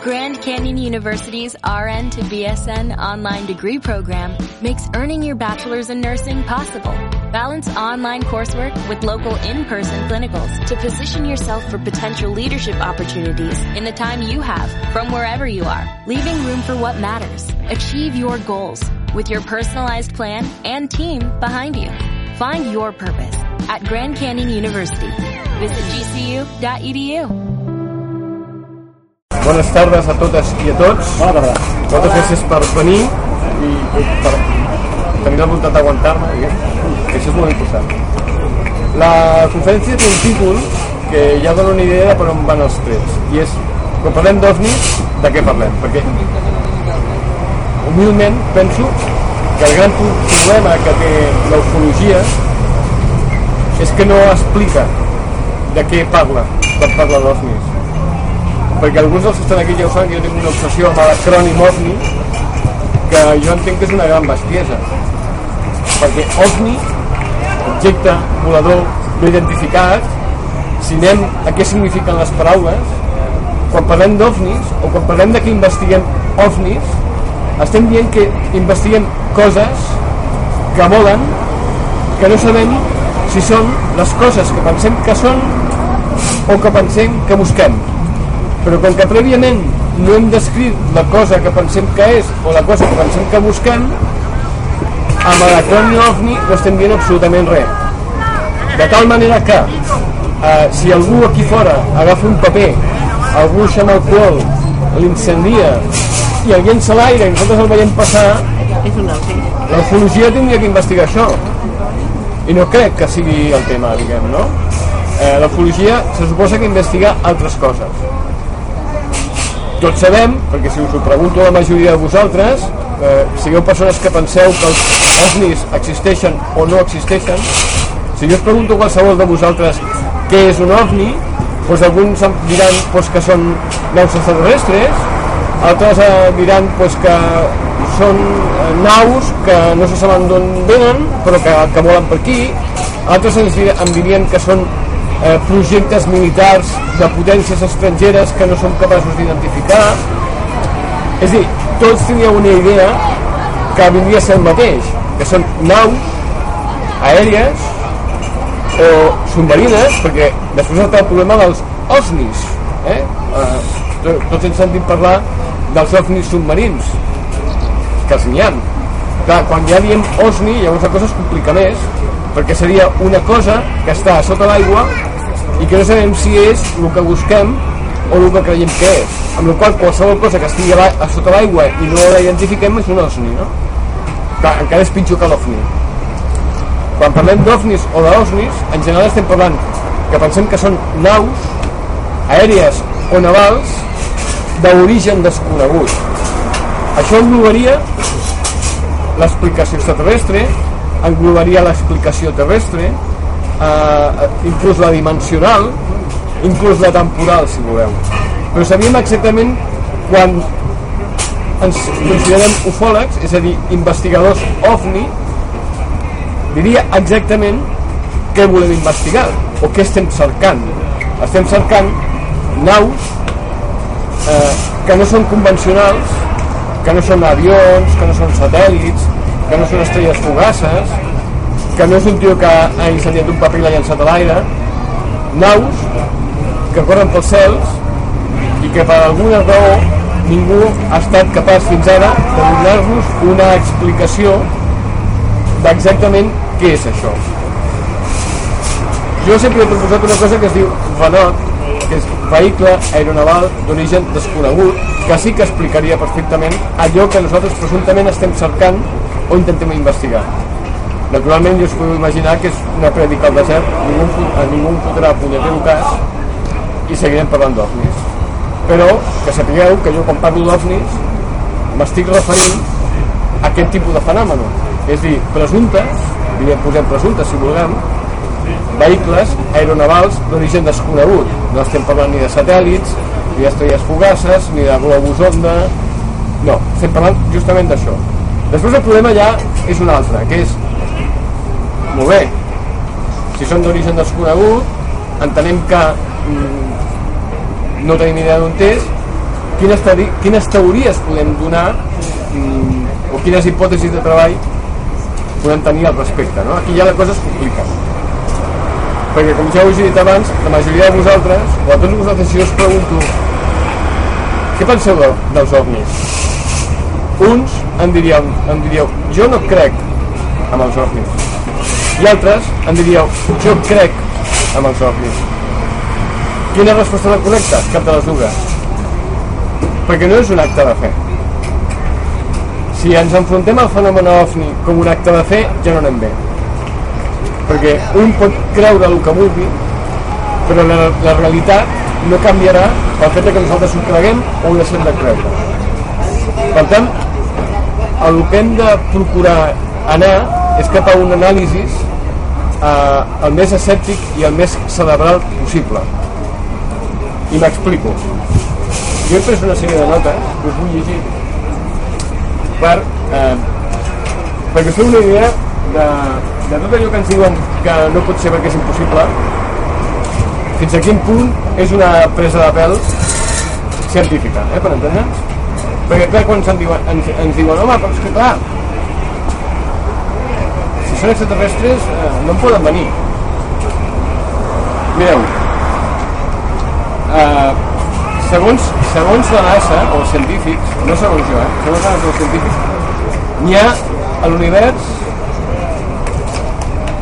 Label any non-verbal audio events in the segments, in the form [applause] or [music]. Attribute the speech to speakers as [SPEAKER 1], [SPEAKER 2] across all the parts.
[SPEAKER 1] Grand Canyon University's RN to BSN online degree program makes earning your bachelor's in nursing possible. Balance online coursework with local in-person clinicals to position yourself for potential leadership opportunities in the time you have from wherever you are, leaving room for what matters. Achieve your goals with your personalized plan and team behind you. Find your purpose at Grand Canyon University. Visit gcu.edu.
[SPEAKER 2] Bones tardes a totes i a tots.
[SPEAKER 3] Bona tarda.
[SPEAKER 2] Moltes gràcies per venir i per tenir la voluntat d'aguantar-me, això és molt important. La conferència té un títol que ja dona una idea de per on van els trets, i és, quan parlem d'OVNIs, de què parlem? Perquè, humilment, penso que el gran problema que té l'ufologia és que no explica de què parla quan parla d'OVNIs perquè alguns dels que estan aquí ja ho saben que jo tinc una obsessió amb l'acrònim OVNI que jo entenc que és una gran bestiesa. Perquè OVNI objecte volador no identificat si anem a què signifiquen les paraules quan parlem d'OVNIs o quan parlem de que investiguem OVNIs estem dient que investiguem coses que volen que no sabem si són les coses que pensem que són o que pensem que busquem però com que prèviament no hem descrit la cosa que pensem que és o la cosa que pensem que busquem amb l'acrònim OVNI no estem dient absolutament res. De tal manera que eh, si algú aquí fora agafa un paper algú amb alcohol l'incendia i el llença a l'aire i nosaltres el veiem passar la ufologia tindria que investigar això. I no crec que sigui el tema diguem, no? Eh, la ufologia se suposa que investiga altres coses tots sabem, perquè si us ho pregunto a la majoria de vosaltres, eh, sigueu persones que penseu que els ovnis existeixen o no existeixen, si jo us pregunto a qualsevol de vosaltres què és un ovni, doncs alguns diran doncs, que són naus extraterrestres, altres eh, diran doncs, que són eh, naus que no se saben d'on venen, però que, que volen per aquí, altres ens dirien, em dirien que són eh, projectes militars de potències estrangeres que no som capaços d'identificar és dir, tots teníeu una idea que vindria a ser el mateix que són naus aèries o submarines perquè després està el problema dels OSNIs eh? Eh, tots hem sentit parlar dels OSNIs submarins que els n'hi ha clar, quan ja diem OSNI llavors la cosa es complica més perquè seria una cosa que està sota l'aigua i que no sabem si és el que busquem o el que creiem que és. Amb la qual qualsevol cosa que estigui a, a sota l'aigua i no la identifiquem és un OSNI no? Clar, encara és pitjor que l'OVNI. Quan parlem d'OVNIs o d'OSNIs en general estem parlant que pensem que són naus aèries o navals d'origen desconegut. Això englobaria l'explicació extraterrestre englobaria l'explicació terrestre eh, inclús la dimensional inclús la temporal si voleu. Però sabíem exactament quan ens considerem ufòlegs és a dir, investigadors OVNI diria exactament què volem investigar o què estem cercant. Estem cercant naus eh, que no són convencionals que no són avions, que no són satèl·lits que no són estrelles fugaces que no és un tio que ha incendiat un paper i l'ha llançat a l'aire. Naus que corren pels cels i que per alguna raó ningú ha estat capaç fins ara de donar-nos una explicació d'exactament què és això. Jo sempre he proposat una cosa que es diu VANOT que és vehicle aeronaval d'origen desconegut que sí que explicaria perfectament allò que nosaltres presumptament estem cercant o intentem investigar Naturalment jo us puc imaginar que és una prèdica al desert, ningú, a ningú em fotrà punyeter un cas i seguirem parlant d'ovnis. Però que sapigueu que jo quan parlo d'ovnis m'estic referint a aquest tipus de fenomen. És dir, presumptes, direm, posem presumptes si volem, vehicles aeronavals d'origen desconegut. No estem parlant ni de satèl·lits, ni d'estrelles fugaces, ni de globus onda... No, estem parlant justament d'això. Després el problema ja és un altre, que és molt bé si són d'origen desconegut entenem que mm, no tenim idea d'on és quines, teori quines teories podem donar mm, o quines hipòtesis de treball podem tenir al respecte no? aquí ja la cosa es complica perquè com ja us he dit abans la majoria de vosaltres o a tots vosaltres si us pregunto què penseu de, dels ovnis uns em diríeu, em diríeu jo no crec amb els ovnis i altres em diríeu jo crec amb els ovnis quina resposta la correcta? cap de les dues. Perquè no és un acte de fe. Si ens enfrontem al fenomen ovni com un acte de fe ja no anem bé. Perquè un pot creure el que vulgui però la, la realitat no canviarà pel fet que nosaltres ho creguem o ho deixem de creure. Per tant el que hem de procurar anar és cap a un anàlisi eh, el més escèptic i el més cerebral possible. I m'explico. Jo he pres una sèrie de notes que us vull llegir per eh, perquè us feu una idea de, de tot allò que ens diuen que no pot ser perquè és impossible fins a quin punt és una presa de pèl científica, eh, per entendre'ns perquè clar, quan ens diuen, ens, ens diuen home, però és que clar si són extraterrestres eh, no en poden venir. Mireu eh, segons, segons la NASA o els científics no segons jo, eh, segons la NASA o els científics n'hi ha a l'univers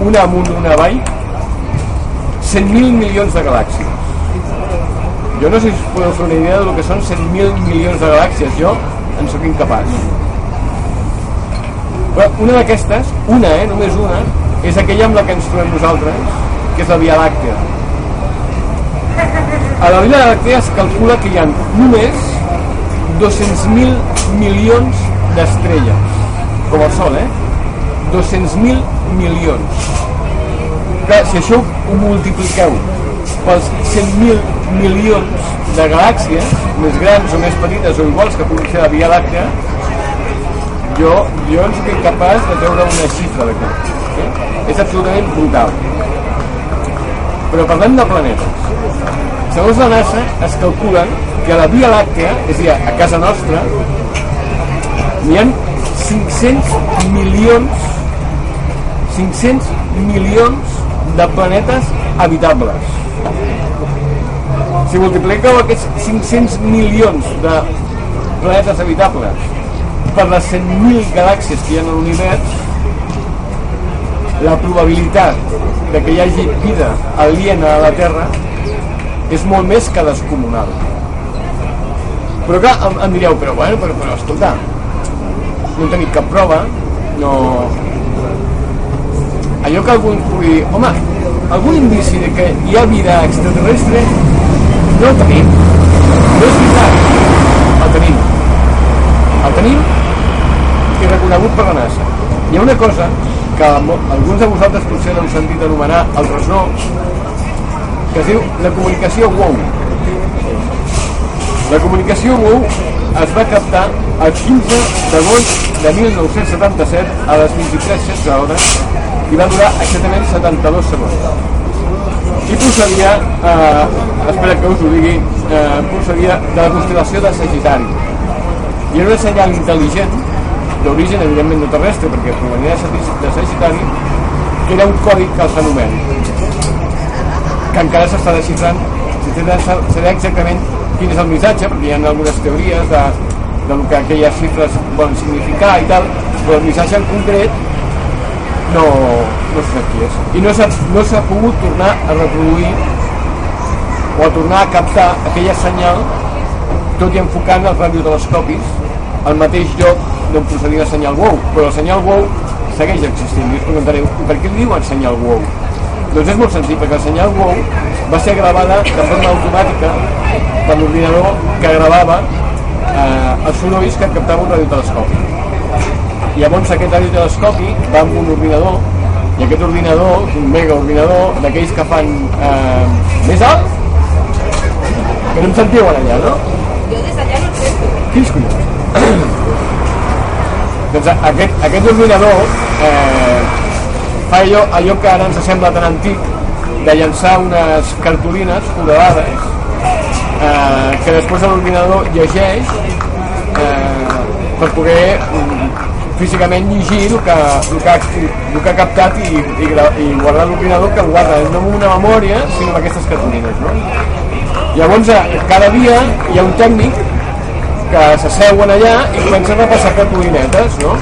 [SPEAKER 2] una amunt, una avall 100.000 milions de galàxies jo no sé si us podeu fer una idea del que són 100.000 milions de galàxies. Jo en sóc incapaç. Però una d'aquestes una, eh, només una és aquella amb la que ens trobem nosaltres que és la Via Làctea. A la Via Làctea es calcula que hi ha només 200.000 milions d'estrelles com el Sol, eh? 200.000 milions. Clar, si això ho multipliqueu pels 100.000 milions de galàxies, més grans o més petites o iguals que pugui ser la Via Làctea, jo, jo no soc incapaç de treure una xifra d'aquí. Eh? És absolutament brutal. Però parlem de planetes. Segons la NASA, es calculen que la Via Làctea, és a dir, a casa nostra, n'hi ha 500 milions 500 milions de planetes habitables. Si multipliqueu aquests 500 milions de planetes habitables per les 100.000 galàxies que hi ha en l'univers, la probabilitat de que hi hagi vida aliena a la Terra és molt més que descomunal. Però clar, em, em direu, però bueno, però, però escolta, no tenim cap prova, no, allò que algú pugui home, algun indici de que hi ha vida extraterrestre, no el tenim. No és veritat, el tenim. El tenim i reconegut per la NASA. Hi ha una cosa que alguns de vosaltres potser heu sentit anomenar, altres no, que es diu la comunicació WOW. La comunicació WOW es va captar el 15 d'agost de 1977 a les 23.16 hores i va durar exactament 72 segons i procedia eh, espera que us ho digui eh, procedia de la constel·lació de Sagitari. I era un senyal intel·ligent d'origen evidentment no terrestre perquè provenia de Sagitari que era un codi anomena. Que encara s'està desxifrant. Saber exactament quin és el missatge perquè hi ha algunes teories de, del que aquelles xifres volen significar i tal però el missatge en concret no, no sé qui és. I no s'ha no pogut tornar a reproduir o a tornar a captar aquella senyal tot i enfocant els radiotelescopis al mateix lloc d'on procedia la senyal WOW, però la senyal WOW segueix existint. I us preguntareu, per què diuen senyal WOW? Doncs és molt senzill, perquè la senyal WOW va ser gravada de forma automàtica per l'ordinador que gravava eh, els sorolls que captava un radiotelescopi Llavors aquest radiotelescopi va amb un ordinador i aquest ordinador, un mega ordinador d'aquells que fan eh, més alt que no em sentiu allà, no?
[SPEAKER 3] Jo des d'allà no et sento.
[SPEAKER 2] Quins collons? doncs aquest, aquest ordinador eh, fa allò, allò que ara ens sembla tan antic de llançar unes cartolines foradades eh, que després l'ordinador llegeix eh, per poder mm, físicament llegir el que, el que, el que ha captat i, i, i guardar l'ordinador que el guarda no en una memòria sinó en aquestes cartolines no? llavors eh, cada dia hi ha un tècnic que s'asseuen allà i comencen a repassar cartolinetes, no?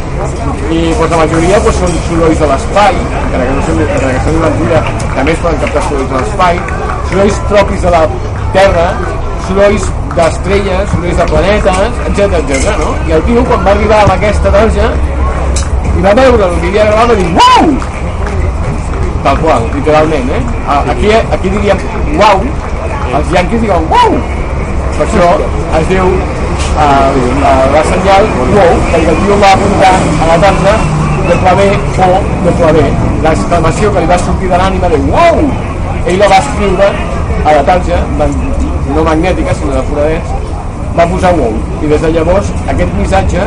[SPEAKER 2] I doncs, la majoria doncs, són sorolls de l'espai, encara que no són, encara que són una també es poden captar sorolls de l'espai, sorolls propis de la Terra, sorolls d'estrelles, sorolls de planetes, etc etc. no? I el tio, quan va arribar a aquesta tarja, i va veure el havia gravat, va dir, uau! Tal qual, literalment, eh? Aquí, aquí diríem, uau, els yanquis diuen, uau! Per això es diu eh, la senyal wow, perquè el tio va apuntar a la tarja de clavé o de clavé. L'exclamació que li va sortir de l'ànima de wow! Ell la va escriure a la tarja, no magnètica, sinó de foradets, va posar wow. I des de llavors aquest missatge,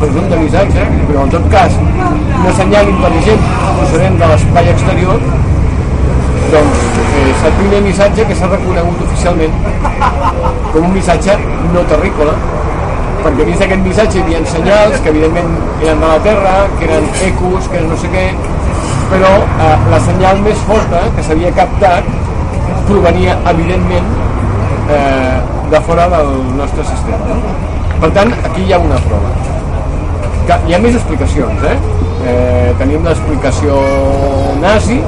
[SPEAKER 2] presumpte missatge, però en tot cas una senyal intel·ligent procedent de l'espai exterior, doncs eh, és el primer missatge que s'ha reconegut oficialment com un missatge no terrícola perquè dins d'aquest missatge hi havia senyals que evidentment eren de la Terra, que eren ecos, que eren no sé què, però eh, la senyal més forta que s'havia captat provenia evidentment eh, de fora del nostre sistema. No? Per tant, aquí hi ha una prova. Que hi ha més explicacions, eh? eh tenim l'explicació nazi,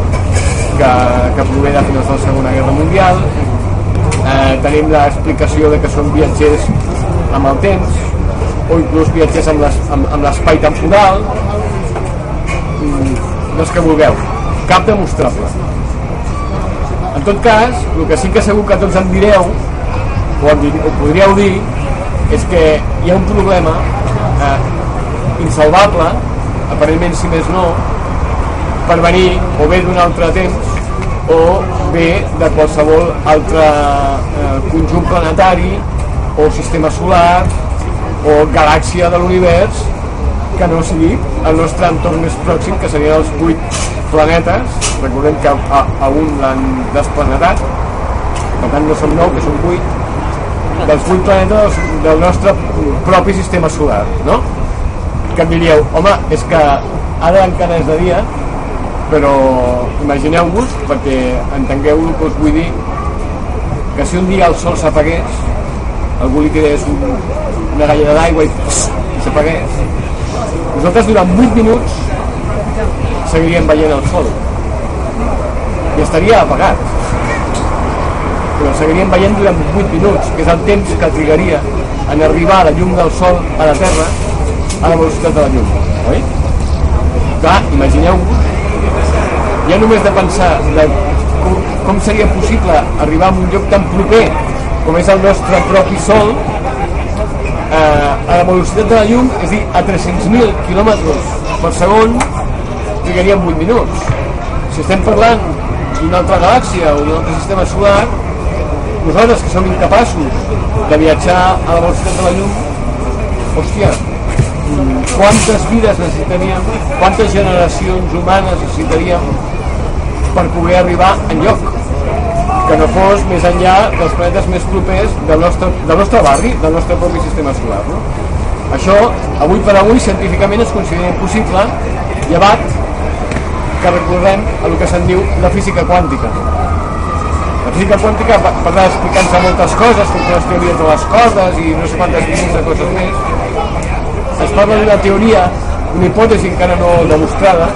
[SPEAKER 2] que, que prové de finals de la Segona Guerra Mundial, eh, tenim l'explicació de que són viatgers amb el temps, o inclús viatgers amb l'es- amb amb l'espai temporal, mm, dels que vulgueu, cap demostrable. En tot cas, el que sí que segur que tots em direu, o, em o podríeu dir, és que hi ha un problema eh, insalvable, aparentment si més no, per venir o bé d'un altre temps o bé de qualsevol altre eh, conjunt planetari o sistema solar o galàxia de l'univers que no sigui el nostre entorn més pròxim que serien els vuit planetes. Recordem que a, a un l'han desplanetat per tant no són nou, que són vuit. Dels vuit planetes del nostre propi sistema solar no? que em diríeu, home, és que ara encara és de dia però imagineu-vos perquè entengueu el que us vull dir que si un dia el sol s'apagués algú li quedés un, una galleda d'aigua i, s'apagués. Nosaltres durant 8 minuts seguiríem veient el sol. I estaria apagat. Però seguiríem veient durant 8 minuts que és el temps que trigaria en arribar la llum del sol a la Terra a la velocitat de la llum oi? clar, imagineu-vos. Ja només de pensar de com, com seria possible arribar a un lloc tan proper com és el nostre propi Sol eh, a la velocitat de la llum, és a dir, a 300.000 km per segon trigaríem 8 minuts si estem parlant d'una altra galàxia o d'un altre sistema solar nosaltres que som incapaços de viatjar a la velocitat de la llum hòstia quantes vides necessitaríem quantes generacions humanes necessitaríem per poder arribar en lloc que no fos més enllà dels planetes més propers del nostre, del nostre barri, del nostre propi sistema solar. No? Això, avui per avui, científicament es considera impossible, llevat que recordem el que se'n diu la física quàntica. La física quàntica va d'explicar-nos moltes coses, com les teories de les cordes i no sé quantes milions de coses més. Es parla d'una teoria, una hipòtesi encara no demostrada,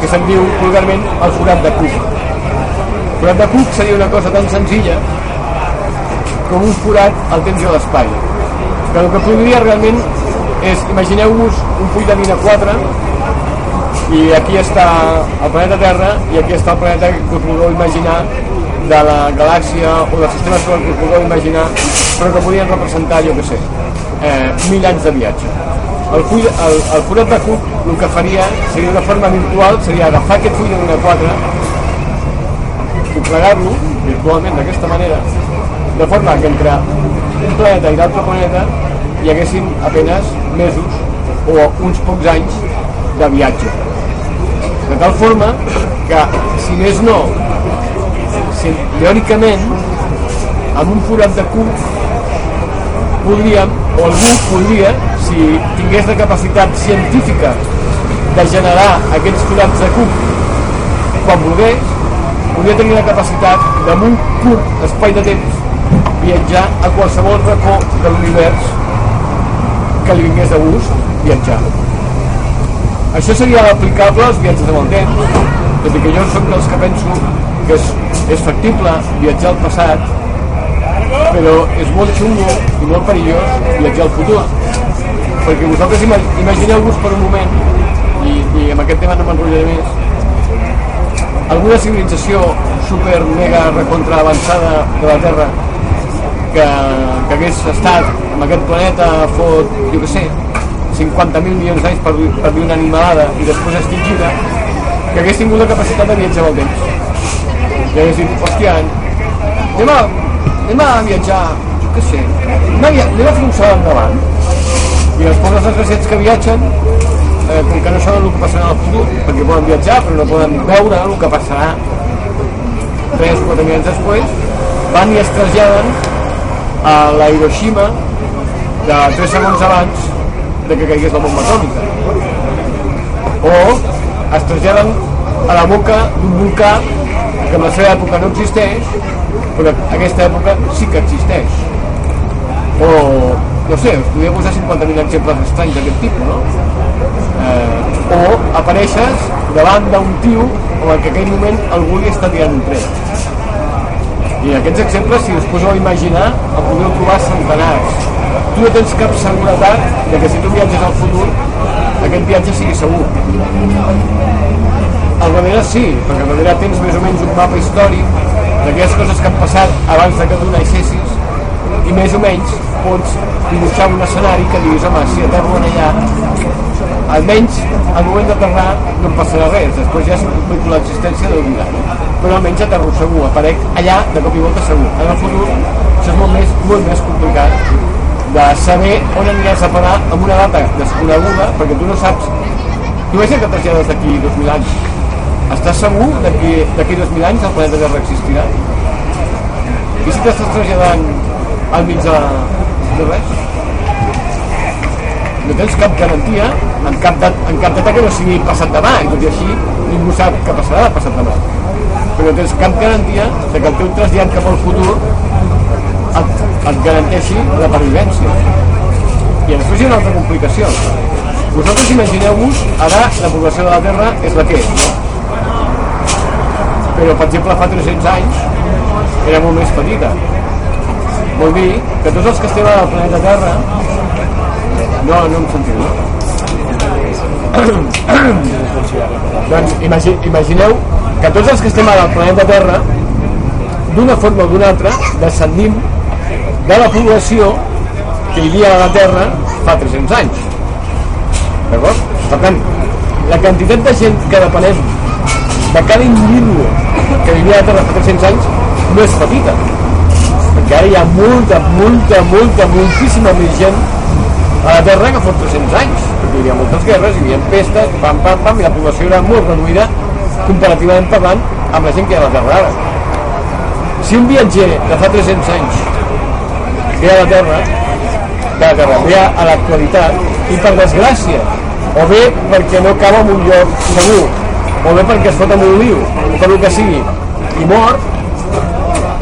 [SPEAKER 2] que se'n diu vulgarment el forat de Cook. El forat de Cook seria una cosa tan senzilla com un forat al temps i a l'espai. Que el que produiria realment és, imagineu-vos un full de mina 4 i aquí està el planeta Terra i aquí està el planeta que us vulgueu imaginar de la galàxia o del sistema solar que us vulgueu imaginar però que podien representar, jo què sé, eh, mil anys de viatge. El, full, el, el forat de Cook el que faria seria una forma virtual, seria agafar aquest full luna 4, doblegar-lo virtualment d'aquesta manera, de forma que entre un planeta i l'altre planeta hi haguessin apenes mesos o uns pocs anys de viatge. De tal forma que, si més no, si, teòricament, amb un forat de cuc podríem, o algú podria, si tingués la capacitat científica de generar aquests forats de cuc quan volgués, podria tenir la capacitat d'en un curt espai de temps viatjar a qualsevol racó de l'univers que li vingués de gust viatjar. Això seria aplicable als viatges amb el temps, tot i que jo soc dels que penso que és, és factible viatjar al passat, però és molt xungo i molt perillós viatjar al futur. Perquè vosaltres ima imagineu-vos per un moment, i, i amb aquest tema no m'enrotllaré més, alguna civilització super mega recontra avançada de la Terra que, que hagués estat en aquest planeta fot, jo què sé, 50.000 milions d'anys per, per dir una animalada i després extingida, que hagués tingut la capacitat de viatjar amb el temps. I hagués dit, hòstia, anem a, anem a viatjar, jo què sé, anem a, anem a fer un salt endavant. I els pobres desgraciats que viatgen, eh, com que no saben el que passarà el futur, perquè poden viatjar però no poden veure el que passarà 3 4 anys després, van i es traslladen a la Hiroshima de 3 segons abans de que caigués la bomba atòmica. O es traslladen a la boca d'un volcà que en la seva època no existeix, però en aquesta època sí que existeix. O, no sé, us podria posar 50.000 exemples estranys d'aquest tipus, no? Eh, o apareixes davant d'un tio o en aquell moment algú li està tirant un tret. I aquests exemples, si us poseu a imaginar, en podeu trobar centenars tu no tens cap seguretat de que si tu viatges al futur aquest viatge sigui segur. Al darrere sí perquè al darrere tens més o menys un mapa històric d'aquelles coses que han passat abans de que tu naixessis i més o menys pots dibuixar un escenari que diguis home, si aterro allà almenys al moment d'aterrar no em passarà res després ja s'ha complit l'existència del vida. Però almenys aterro segur, aparec allà de cop i volta segur. En el futur això és molt més, molt més complicat de saber on aniràs a parar amb una data desconeguda, perquè tu no saps... Veus que trasllades d'aquí 2.000 anys. Estàs segur d'aquí 2.000 anys el planeta Terra existirà? I si t'estàs traslladant al mig de, de res? No tens cap garantia en cap, dat, en cap data que no sigui passat demà, i tot i així ningú sap què passarà passat demà. Però no tens cap garantia de que el teu trasllat cap al futur et, et garanteixi la pervivència. I després hi ha una altra complicació. Vosaltres imagineu-vos, ara la població de la Terra és la que és, no? Però, per exemple, fa 300 anys era molt més petita. Vol dir que tots els que estem al planeta Terra... No, no em sentiu, no? [clears throat] doncs imagi, imagineu que tots els que estem al planeta Terra d'una forma o d'una altra descendim de la població que vivia a la Terra fa 300 anys. D'acord? Per tant, la quantitat de gent que depenem de cada individu que vivia a la Terra fa 300 anys no és petita. Perquè ara hi ha molta, molta, molta, moltíssima més gent a la Terra que fa 300 anys. Perquè hi havia moltes guerres, hi havia pestes, pam, pam, pam, i la població era molt reduïda comparativament parlant amb la gent que hi ha a la Terra ara. Si un viatger de fa 300 anys ve a la Terra, de Terra, ve a l'actualitat, i per desgràcia, o bé perquè no acaba en un lloc segur, o bé perquè es fot en un liu, o per el que sigui, i mor,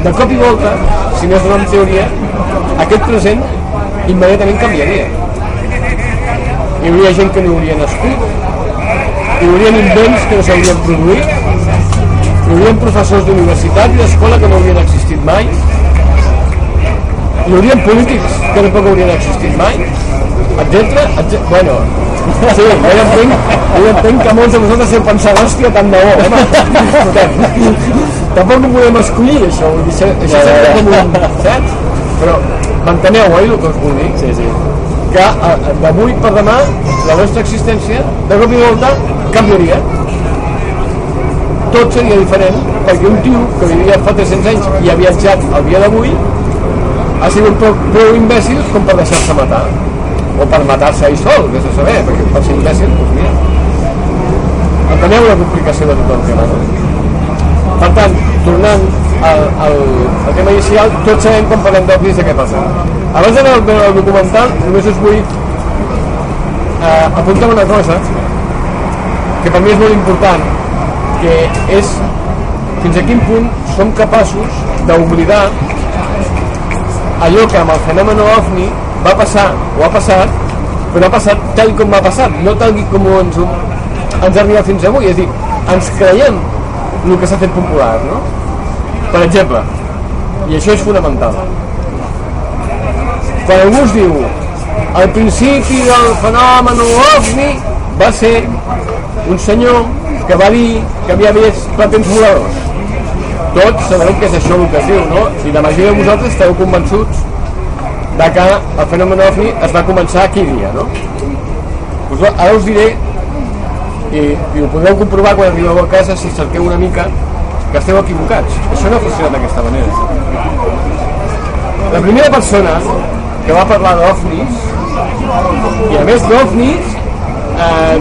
[SPEAKER 2] de cop i volta, si no és una teoria, aquest present immediatament canviaria. Hi hauria gent que no hauria nascut, hi haurien invents que no s'haurien produït, hi haurien professors d'universitat i d'escola que no haurien existit mai, hi haurien polítics que tampoc haurien existit mai, etc. etc. Bueno, sí, jo ja entenc, jo ja entenc que molts de vosaltres heu pensat, hòstia, tant de bo, home. [laughs] tampoc no podem escollir això, vull dir, això, això seria com un, saps? Però manteneu, oi, el que us vull dir?
[SPEAKER 4] Sí, sí.
[SPEAKER 2] Que eh, d'avui per demà la nostra existència, de cop i volta, canviaria. Tot seria diferent, perquè un tio que vivia fa 300 anys i ha viatjat al dia d'avui, ha sigut prou, imbècil com per deixar-se matar o per matar-se ell sol, vés a saber perquè per ser imbècil, doncs mira enteneu la complicació de tot el tema no? per tant, tornant el, el, el tema inicial, tots sabem quan parlem d'ovnis de què passa. Abans d'anar a veure el documental, només us vull eh, apuntar una cosa que per mi és molt important, que és fins a quin punt som capaços d'oblidar allò que amb el fenomen OVNI va passar o ha passat, però ha passat tal com va passar, no tal com ens, ens ha arribat fins avui. És dir, ens creiem el que s'ha fet popular, no? Per exemple, i això és fonamental. Quan algú us diu el principi del fenomen OVNI va ser un senyor que va dir que havia vist platens voladors. Tots sabem que és això el que es diu, no? I la majoria de vosaltres esteu convençuts de que el fenomen OVNI es va començar aquell dia, no? Pues ara us diré, i, i ho podeu comprovar quan arribeu a casa si cerqueu una mica, que esteu equivocats. Això no ha funcionat d'aquesta manera. La primera persona que va parlar d'OVNIs, i a més d'OVNIs, eh,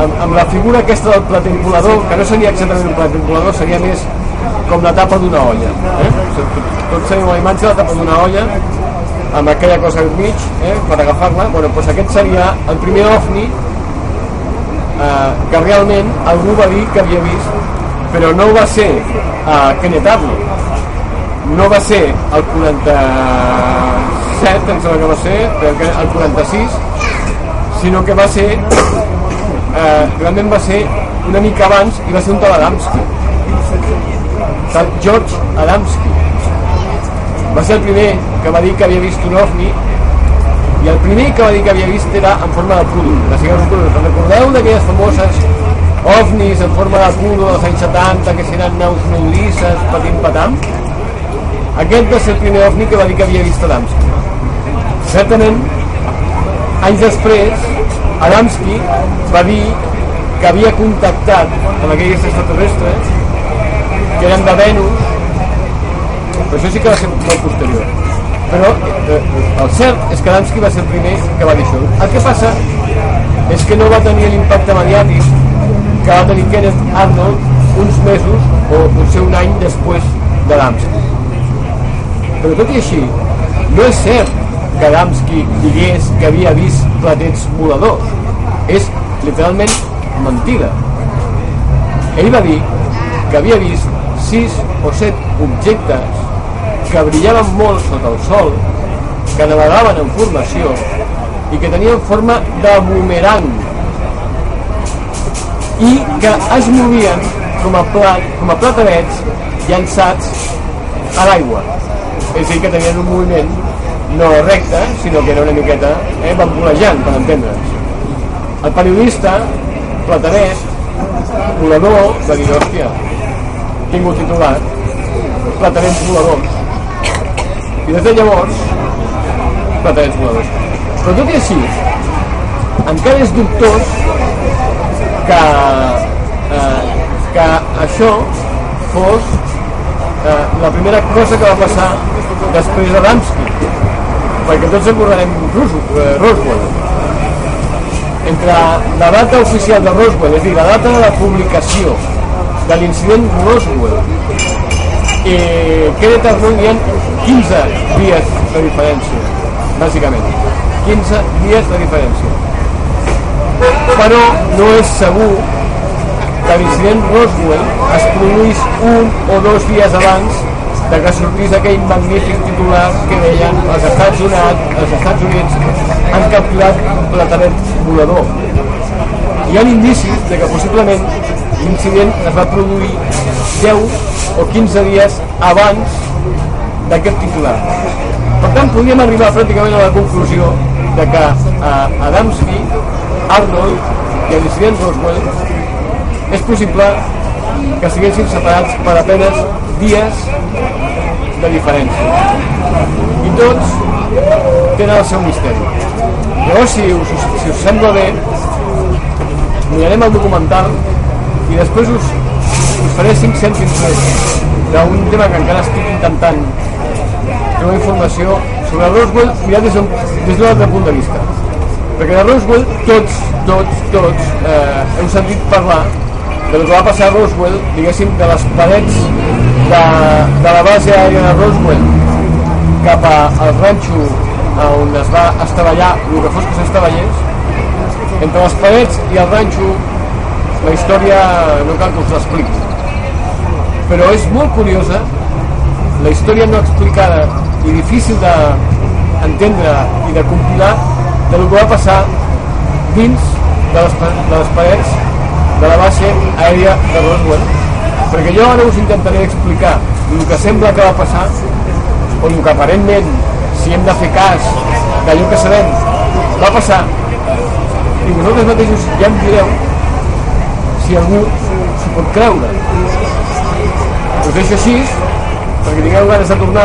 [SPEAKER 2] amb, amb la figura aquesta del platell volador, que no seria exactament un platell volador, seria més com la tapa d'una olla. Eh? Tots tenim la imatge de la tapa d'una olla, amb aquella cosa al mig, eh, per agafar-la. Bueno, doncs aquest seria el primer ovni eh, que realment algú va dir que havia vist, però no va ser eh, Kenneth Arnold, no va ser el 47, em sembla que va ser, el 46, sinó que va ser, eh, realment va ser una mica abans i va ser un tal Tal George Adamski. Va ser el primer que va dir que havia vist un ovni i el primer que va dir que havia vist era en forma de pudo. Us recordeu d'aquelles famoses ovnis en forma de pudo dels anys 70 que si eren naus nodrisses, patim patam? Aquest va ser el primer ovni que va dir que havia vist Adamski. Certament, anys després, Adamski va dir que havia contactat amb aquells extraterrestres que eren de Venus, però això sí que va ser molt posterior. Però eh, el cert és que Adamski va ser el primer que va dir això. El que passa és que no va tenir l'impacte mediàtic que va tenir Kenneth Arnold uns mesos o potser un any després d'Adamski. Però tot i així, no és cert que Adamski digués que havia vist platets voladors. És literalment mentida. Ell va dir que havia vist sis o set objectes que brillaven molt sota el sol, que navegaven en formació i que tenien forma de boomerang i que es movien com a, plat, com a platerets llançats a l'aigua. És a dir, que tenien un moviment no recte, sinó que era una miqueta eh, bambolejant, per entendre'ns. El periodista, plateret, volador, va dir, hòstia, tinc un titular, platerets voladors. I des de llavors, platerets voladors. Però tot i així, encara és dubtós que, eh, que això fos eh, la primera cosa que va passar després de Ramsky perquè tots recordarem eh, Roswell entre la data oficial de Roswell és a dir, la data de la publicació de l'incident Roswell i Kenneth Arnold hi ha 15 dies de diferència bàsicament. 15 dies de diferència. Però no és segur que l'incident Roswell es produís un o dos dies abans de que sortís aquell magnífic titular que deien els Estats Units, els Estats Units han capturat un platanet volador. Hi ha indicis de que possiblement l'incident es va produir 10 o 15 dies abans d'aquest titular. Per tant, podríem arribar pràcticament a la conclusió de que eh, Adamski, Arnold i l'incident Roswell és possible que estiguessin separats per apenes dies de diferència. I tots tenen el seu misteri. Llavors, si us, si us sembla bé, mirarem el documental i després us, us faré 5 cèntims més d'un tema que encara estic intentant trobar informació sobre Roswell mirat des d'un altre punt de vista. Perquè de Roswell tots, tots, tots eh, heu sentit parlar del que va passar a Roswell, diguéssim, de les parets de, de la base aèria de Roswell cap a, al ranxo on es va estavellar el que fos que s'estavellés entre les parets i el ranxo la història no cal que us l'expliqui. Però és molt curiosa la història no explicada i difícil d'entendre i de compilar de lo que va passar dins de les, de les parets de la base aèria de Roswell. Perquè jo ara us intentaré explicar el que sembla que va passar o el que aparentment si hem de fer cas d'allò que sabem va passar. I vosaltres mateixos ja em direu si algú s'ho pot creure us deixo així perquè tingueu ganes de tornar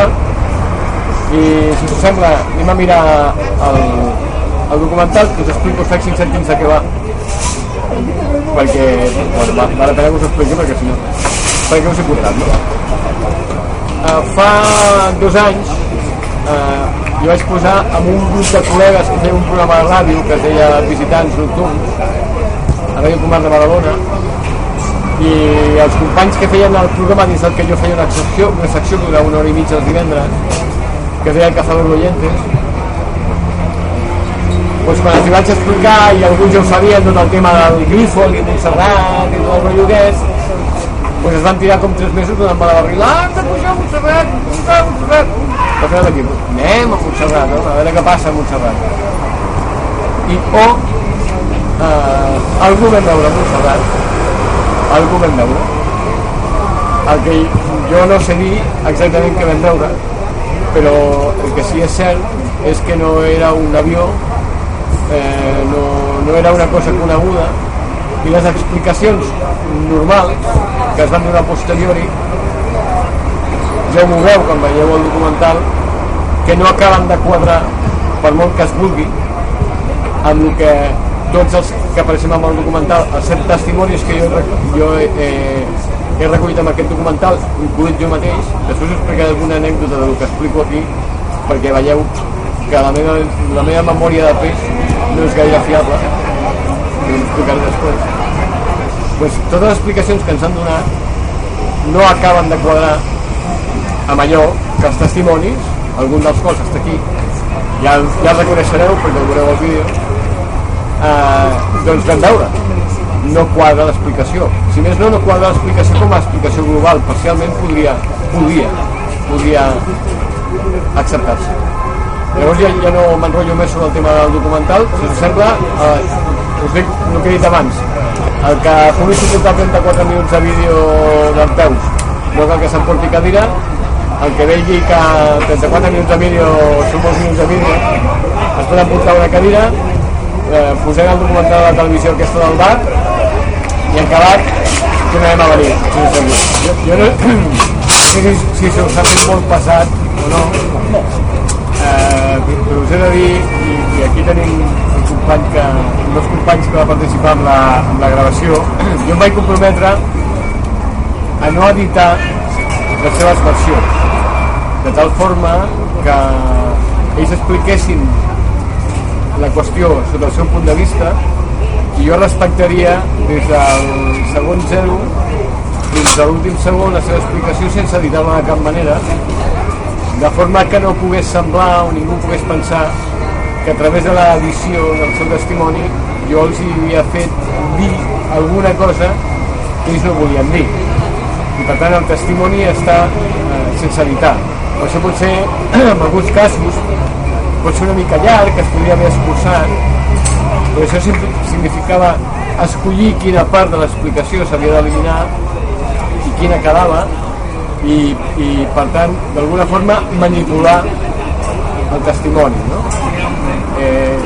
[SPEAKER 2] i si us sembla anem a mirar el, el documental que us explico faig 5 cèntims de què va perquè bueno, va, va la pena que us expliqui perquè si no perquè us he portat no? Uh, fa dos anys uh, jo vaig posar amb un grup de col·legues que feia un programa de ràdio que es deia Visitants Nocturns a Ràdio Comar de Badalona i els companys que feien el programa dins del que jo feia una secció, una secció que durava una hora i mitja els divendres que deia El Cazador d'Oyentes pues quan els vaig explicar i alguns ja ho sabien tot el tema del grifo i Montserrat i tot el rotllo aquest pues es van tirar com tres mesos donant me la barrila. Ah, hem de pujar a Montserrat, pujar a Montserrat. Al final d'aquí, anem a Montserrat no? a veure què passa a Montserrat. I o eh, algú vam veure a Montserrat algú vam veure el que jo no sé dir exactament què vam veure però el que sí és cert és que no era un avió eh, no, no era una cosa coneguda i les explicacions normals que es van donar posteriori ja m'ho veu quan veieu el documental que no acaben de quadrar per molt que es vulgui amb el que tots els que apareixem en el documental els set testimonis que jo, jo eh, he recollit amb aquest documental incluït jo mateix. Després us explicaré alguna anècdota del que explico aquí perquè veieu que la meva, la meva memòria de peix no és gaire fiable. I ho explicaré després. Pues, totes les explicacions que ens han donat no acaben de quadrar amb allò que els testimonis algun dels quals està aquí ja, ja el reconeixereu perquè el veureu al vídeo eh, doncs vam veure no quadra l'explicació. Si més no, no quadra l'explicació com a explicació global. Parcialment podria podria, podria acceptar-se. Llavors ja, ja no m'enrotllo més sobre el tema del documental, si us sembla, eh, us dic el que he dit abans, el que pugui suportar 34 minuts de vídeo dels peus, no cal que s'emporti cadira, el que vegi que 34 minuts de vídeo són molts minuts de vídeo, es poden portar una cadira, eh, posem el documental de la televisió aquesta del bar, i en acabat tornarem a venir, si. Jo, jo no, sé si, si se us ha fet molt passat o no, eh, però us he de dir, i, i aquí tenim un company que, un dels companys que va participar en la, en la gravació, [clears throat] jo em vaig comprometre a no editar les seves versions, de tal forma que ells expliquessin la qüestió sota el seu punt de vista i jo respectaria des del segon zero fins a l'últim segon la seva explicació sense editar-la de cap manera de forma que no pogués semblar o ningú pogués pensar que a través de l'edició del seu testimoni jo els hi havia fet dir alguna cosa que ells no volien dir. I per tant el testimoni està eh, sense editar. Per això potser [clears throat] en alguns casos pot ser una mica llarg que es podria haver escurçat però això significava escollir quina part de l'explicació s'havia d'eliminar i quina quedava i, i per tant, d'alguna forma, manipular el testimoni. No? Eh,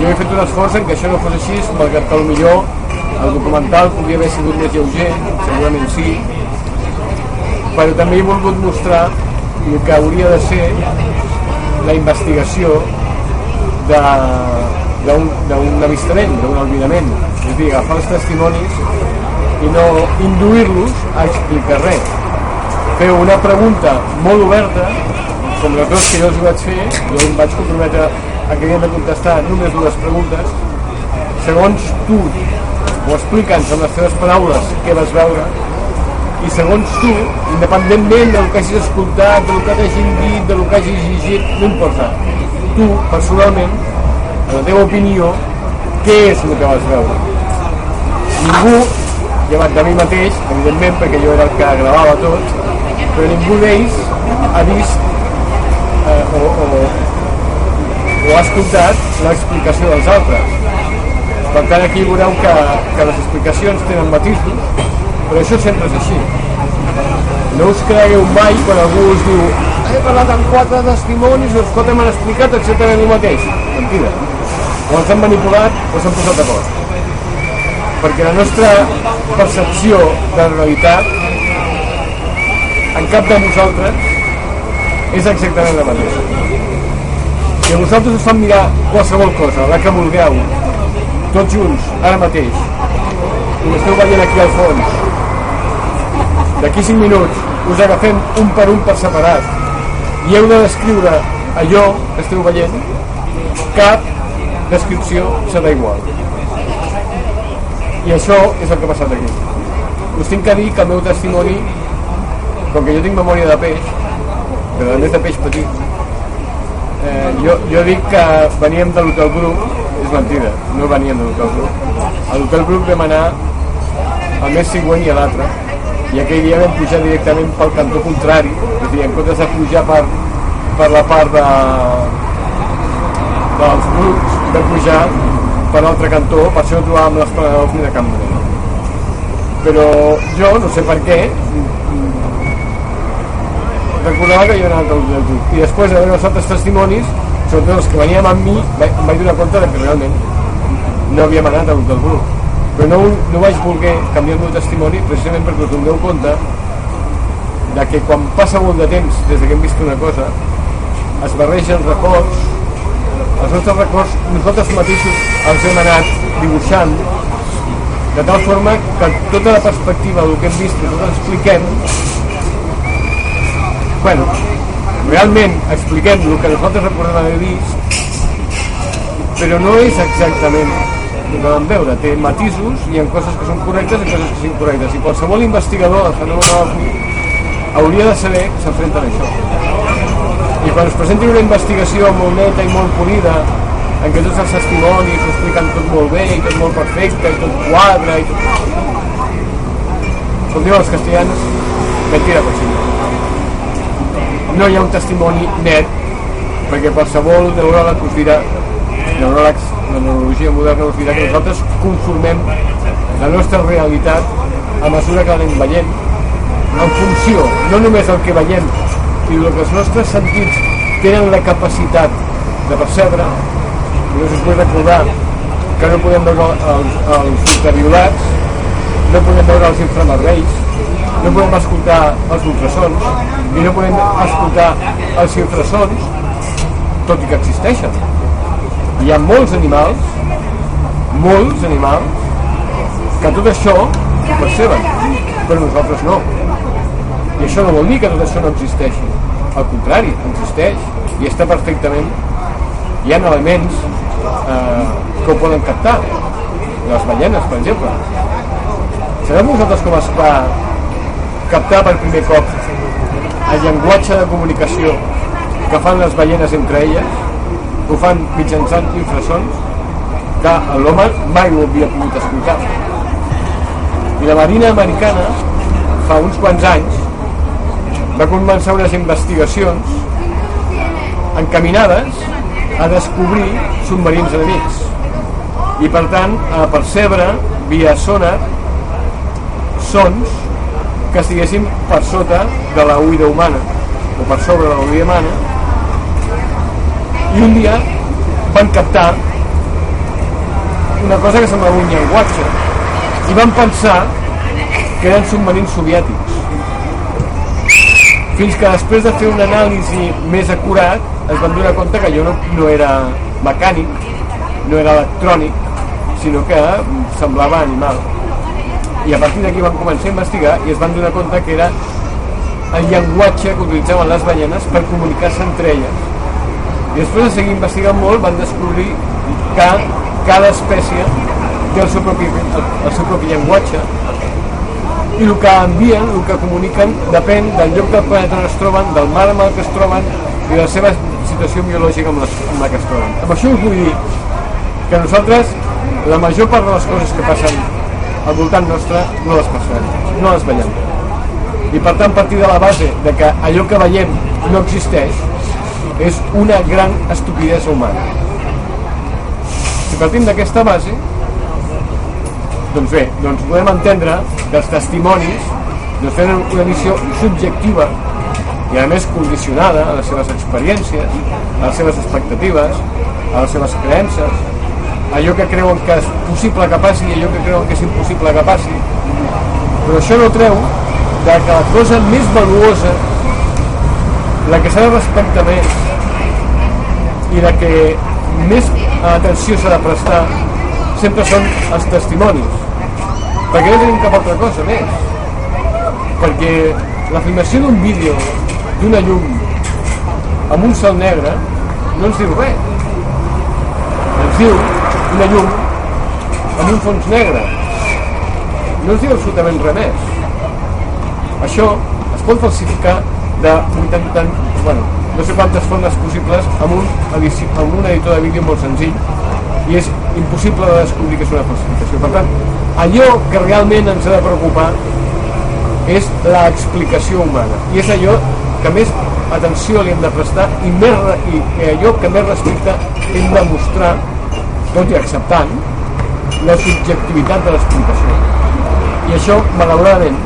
[SPEAKER 2] jo he fet un esforç en que això no fos així, malgrat que millor el documental podria haver sigut més lleuger, segurament sí, però també he volgut mostrar el que hauria de ser la investigació d'un avistament, d'un albirament. És dir, agafar els testimonis i no induir-los a explicar res fer una pregunta molt oberta, com les dues que jo els vaig fer, jo em vaig comprometre a que havien de contestar només dues preguntes, segons tu ho explica'ns amb les teves paraules què vas veure i segons tu, independentment del que hagis escoltat, del que t'hagin dit, del que hagis llegit, no importa. Tu, personalment, en la teva opinió, què és el que vas veure? Ningú, llevat de mi mateix, evidentment, perquè jo era el que gravava tot, però ningú d'ells ha vist eh, o, o, o ha escoltat l'explicació dels altres. Per tant, aquí veureu que, que les explicacions tenen matisos, però això sempre és així. No us cregueu mai quan algú us diu he parlat amb quatre testimonis els quatre m'han explicat exactament el mateix. Mentida. O els han manipulat o s'han posat d'acord. Perquè la nostra percepció de la realitat en cap de vosaltres és exactament la mateixa. Si a vosaltres us fan mirar qualsevol cosa, la que vulgueu, tots junts, ara mateix, i esteu veient aquí al fons, d'aquí 5 minuts us agafem un per un per separat i heu de descriure allò que esteu veient, cap descripció serà igual. I això és el que ha passat aquí. Us tinc que dir que el meu testimoni, com que jo tinc memòria de peix, però a més de peix petit, eh, jo, jo dic que veníem de l'Hotel Grup, és mentida, no veníem de l'Hotel Grup. A l'Hotel Grup vam anar al mes següent i a l'altre, i aquell dia vam pujar directament pel cantó contrari, és a dir, en comptes de pujar per, per la part de, dels grups, vam pujar per l'altre cantó, per això no trobàvem l'esplanada ni de cap manera. Però jo, no sé per què, recordava que jo anava al del grup. I després de veure els altres testimonis, sobretot els que veníem amb mi, em vaig donar compte que realment no havíem anat al del grup però no, no vaig voler canviar el meu testimoni precisament perquè us doneu compte de que quan passa molt de temps des que hem vist una cosa es barregen records els nostres records nosaltres mateixos els hem anat dibuixant de tal forma que tota la perspectiva del que hem vist nosaltres expliquem bueno, realment expliquem el que nosaltres recordem haver vist però no és exactament que vam veure, té matisos, hi ha coses que són correctes i coses que són incorrectes. I qualsevol investigador del fenomen hauria de saber que s'enfrenta a això. I quan es presenti una investigació molt neta i molt polida, en què tots els testimonis expliquen tot molt bé i tot molt perfecte i tot quadre i tot... Com diuen els castellans, mentira possible. No hi ha un testimoni net perquè qualsevol neuròleg us dirà neuròlegs la neurologia moderna dirà que nosaltres conformem la nostra realitat a mesura que l'anem veient. En funció, no només del que veiem sinó que els nostres sentits tenen la capacitat de percebre. I us vull recordar que no podem veure els, els ultraviolats no podem veure els inframarvells no podem escoltar els ultrasons i no podem escoltar els infrasons tot i que existeixen hi ha molts animals, molts animals, que tot això ho perceben, però nosaltres no. I això no vol dir que tot això no existeixi. Al contrari, existeix i està perfectament. Hi ha elements eh, que ho poden captar. Les ballenes, per exemple. Sabeu vosaltres com es va captar per primer cop el llenguatge de comunicació que fan les ballenes entre elles? Ho fan mitjançant infrasons que l'home mai ho havia pogut escoltar. I la Marina Americana, fa uns quants anys, va començar unes investigacions encaminades a descobrir submarins enemics i per tant a percebre via sonar sons que estiguessin per sota de la uïda humana o per sobre de la uïda humana i un dia van captar una cosa que semblava un llenguatge i van pensar que eren submarins soviètics. Fins que després de fer un anàlisi més acurat es van donar compte que jo no, no era mecànic no era electrònic sinó que semblava animal. I a partir d'aquí van començar a investigar i es van donar compte que era el llenguatge que utilitzaven les ballenes per comunicar-se entre elles i després de seguir investigant molt van descobrir que cada espècie té el seu propi, el, el seu propi llenguatge i el que envien, el que comuniquen, depèn del lloc del planeta on es troben, del mar amb el que es troben i de la seva situació biològica amb, les, amb la que es troben. Amb això us vull dir que nosaltres la major part de les coses que passen al voltant nostre no les passem, no les veiem. I per tant, partir de la base de que allò que veiem no existeix és una gran estupidesa humana. Si partim d'aquesta base, doncs bé, doncs podem entendre que els testimonis doncs tenen una visió subjectiva i a més condicionada a les seves experiències, a les seves expectatives, a les seves creences, allò que creuen que és possible que passi i allò que creuen que és impossible que passi. Però això no treu que la cosa més valuosa, la que s'ha de respectar més i la que més atenció s'ha de prestar sempre són els testimonis. Perquè no tenim cap altra cosa més. Perquè la filmació d'un vídeo d'una llum amb un cel negre no ens diu res. Ens diu una llum amb un fons negre. No ens diu absolutament res més. Això es pot falsificar de 80 bueno, no sé quantes formes possibles amb un, amb un editor de vídeo molt senzill i és impossible de descobrir que és una falsificació. Per tant, allò que realment ens ha de preocupar és l'explicació humana. I és allò que més atenció li hem de prestar i, més, i allò que més respecte hem de mostrar tot i acceptant la subjectivitat de l'explicació. I això malauradament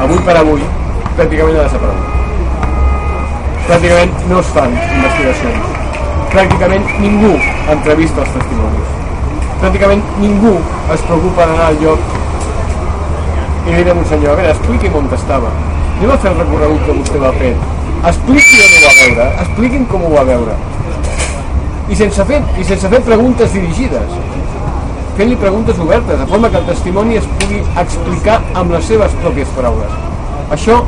[SPEAKER 2] avui per avui pràcticament ha desaparegut pràcticament no es fan investigacions. Pràcticament ningú entrevista els testimonis. Pràcticament ningú es preocupa d'anar al lloc i dir a un senyor, a veure, expliqui'm on estava. Anem a fer el recorregut que vostè va fer. Expliqui on ho va veure. Expliqui'm com ho va veure. I sense fer, i sense fer preguntes dirigides. Fent-li preguntes obertes de forma que el testimoni es pugui explicar amb les seves pròpies paraules. Això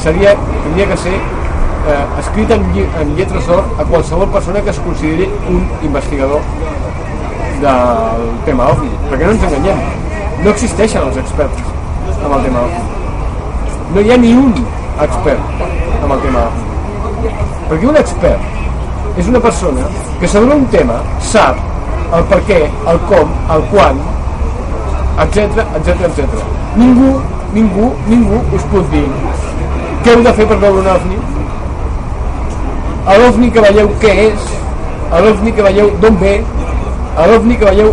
[SPEAKER 2] seria, tindria que ser eh, escrit en, en lletres d'or a qualsevol persona que es consideri un investigador del tema OVNI, perquè no ens enganyem, no existeixen els experts amb el tema OVNI. No hi ha ni un expert amb el tema OVNI. Perquè un expert és una persona que sobre un tema sap el per què, el com, el quan, etc etc etc. Ningú, ningú, ningú us pot dir què heu de fer per veure un ovni, a l'OVNI que veieu què és, a l'OVNI que veieu d'on ve, a l'OVNI que veieu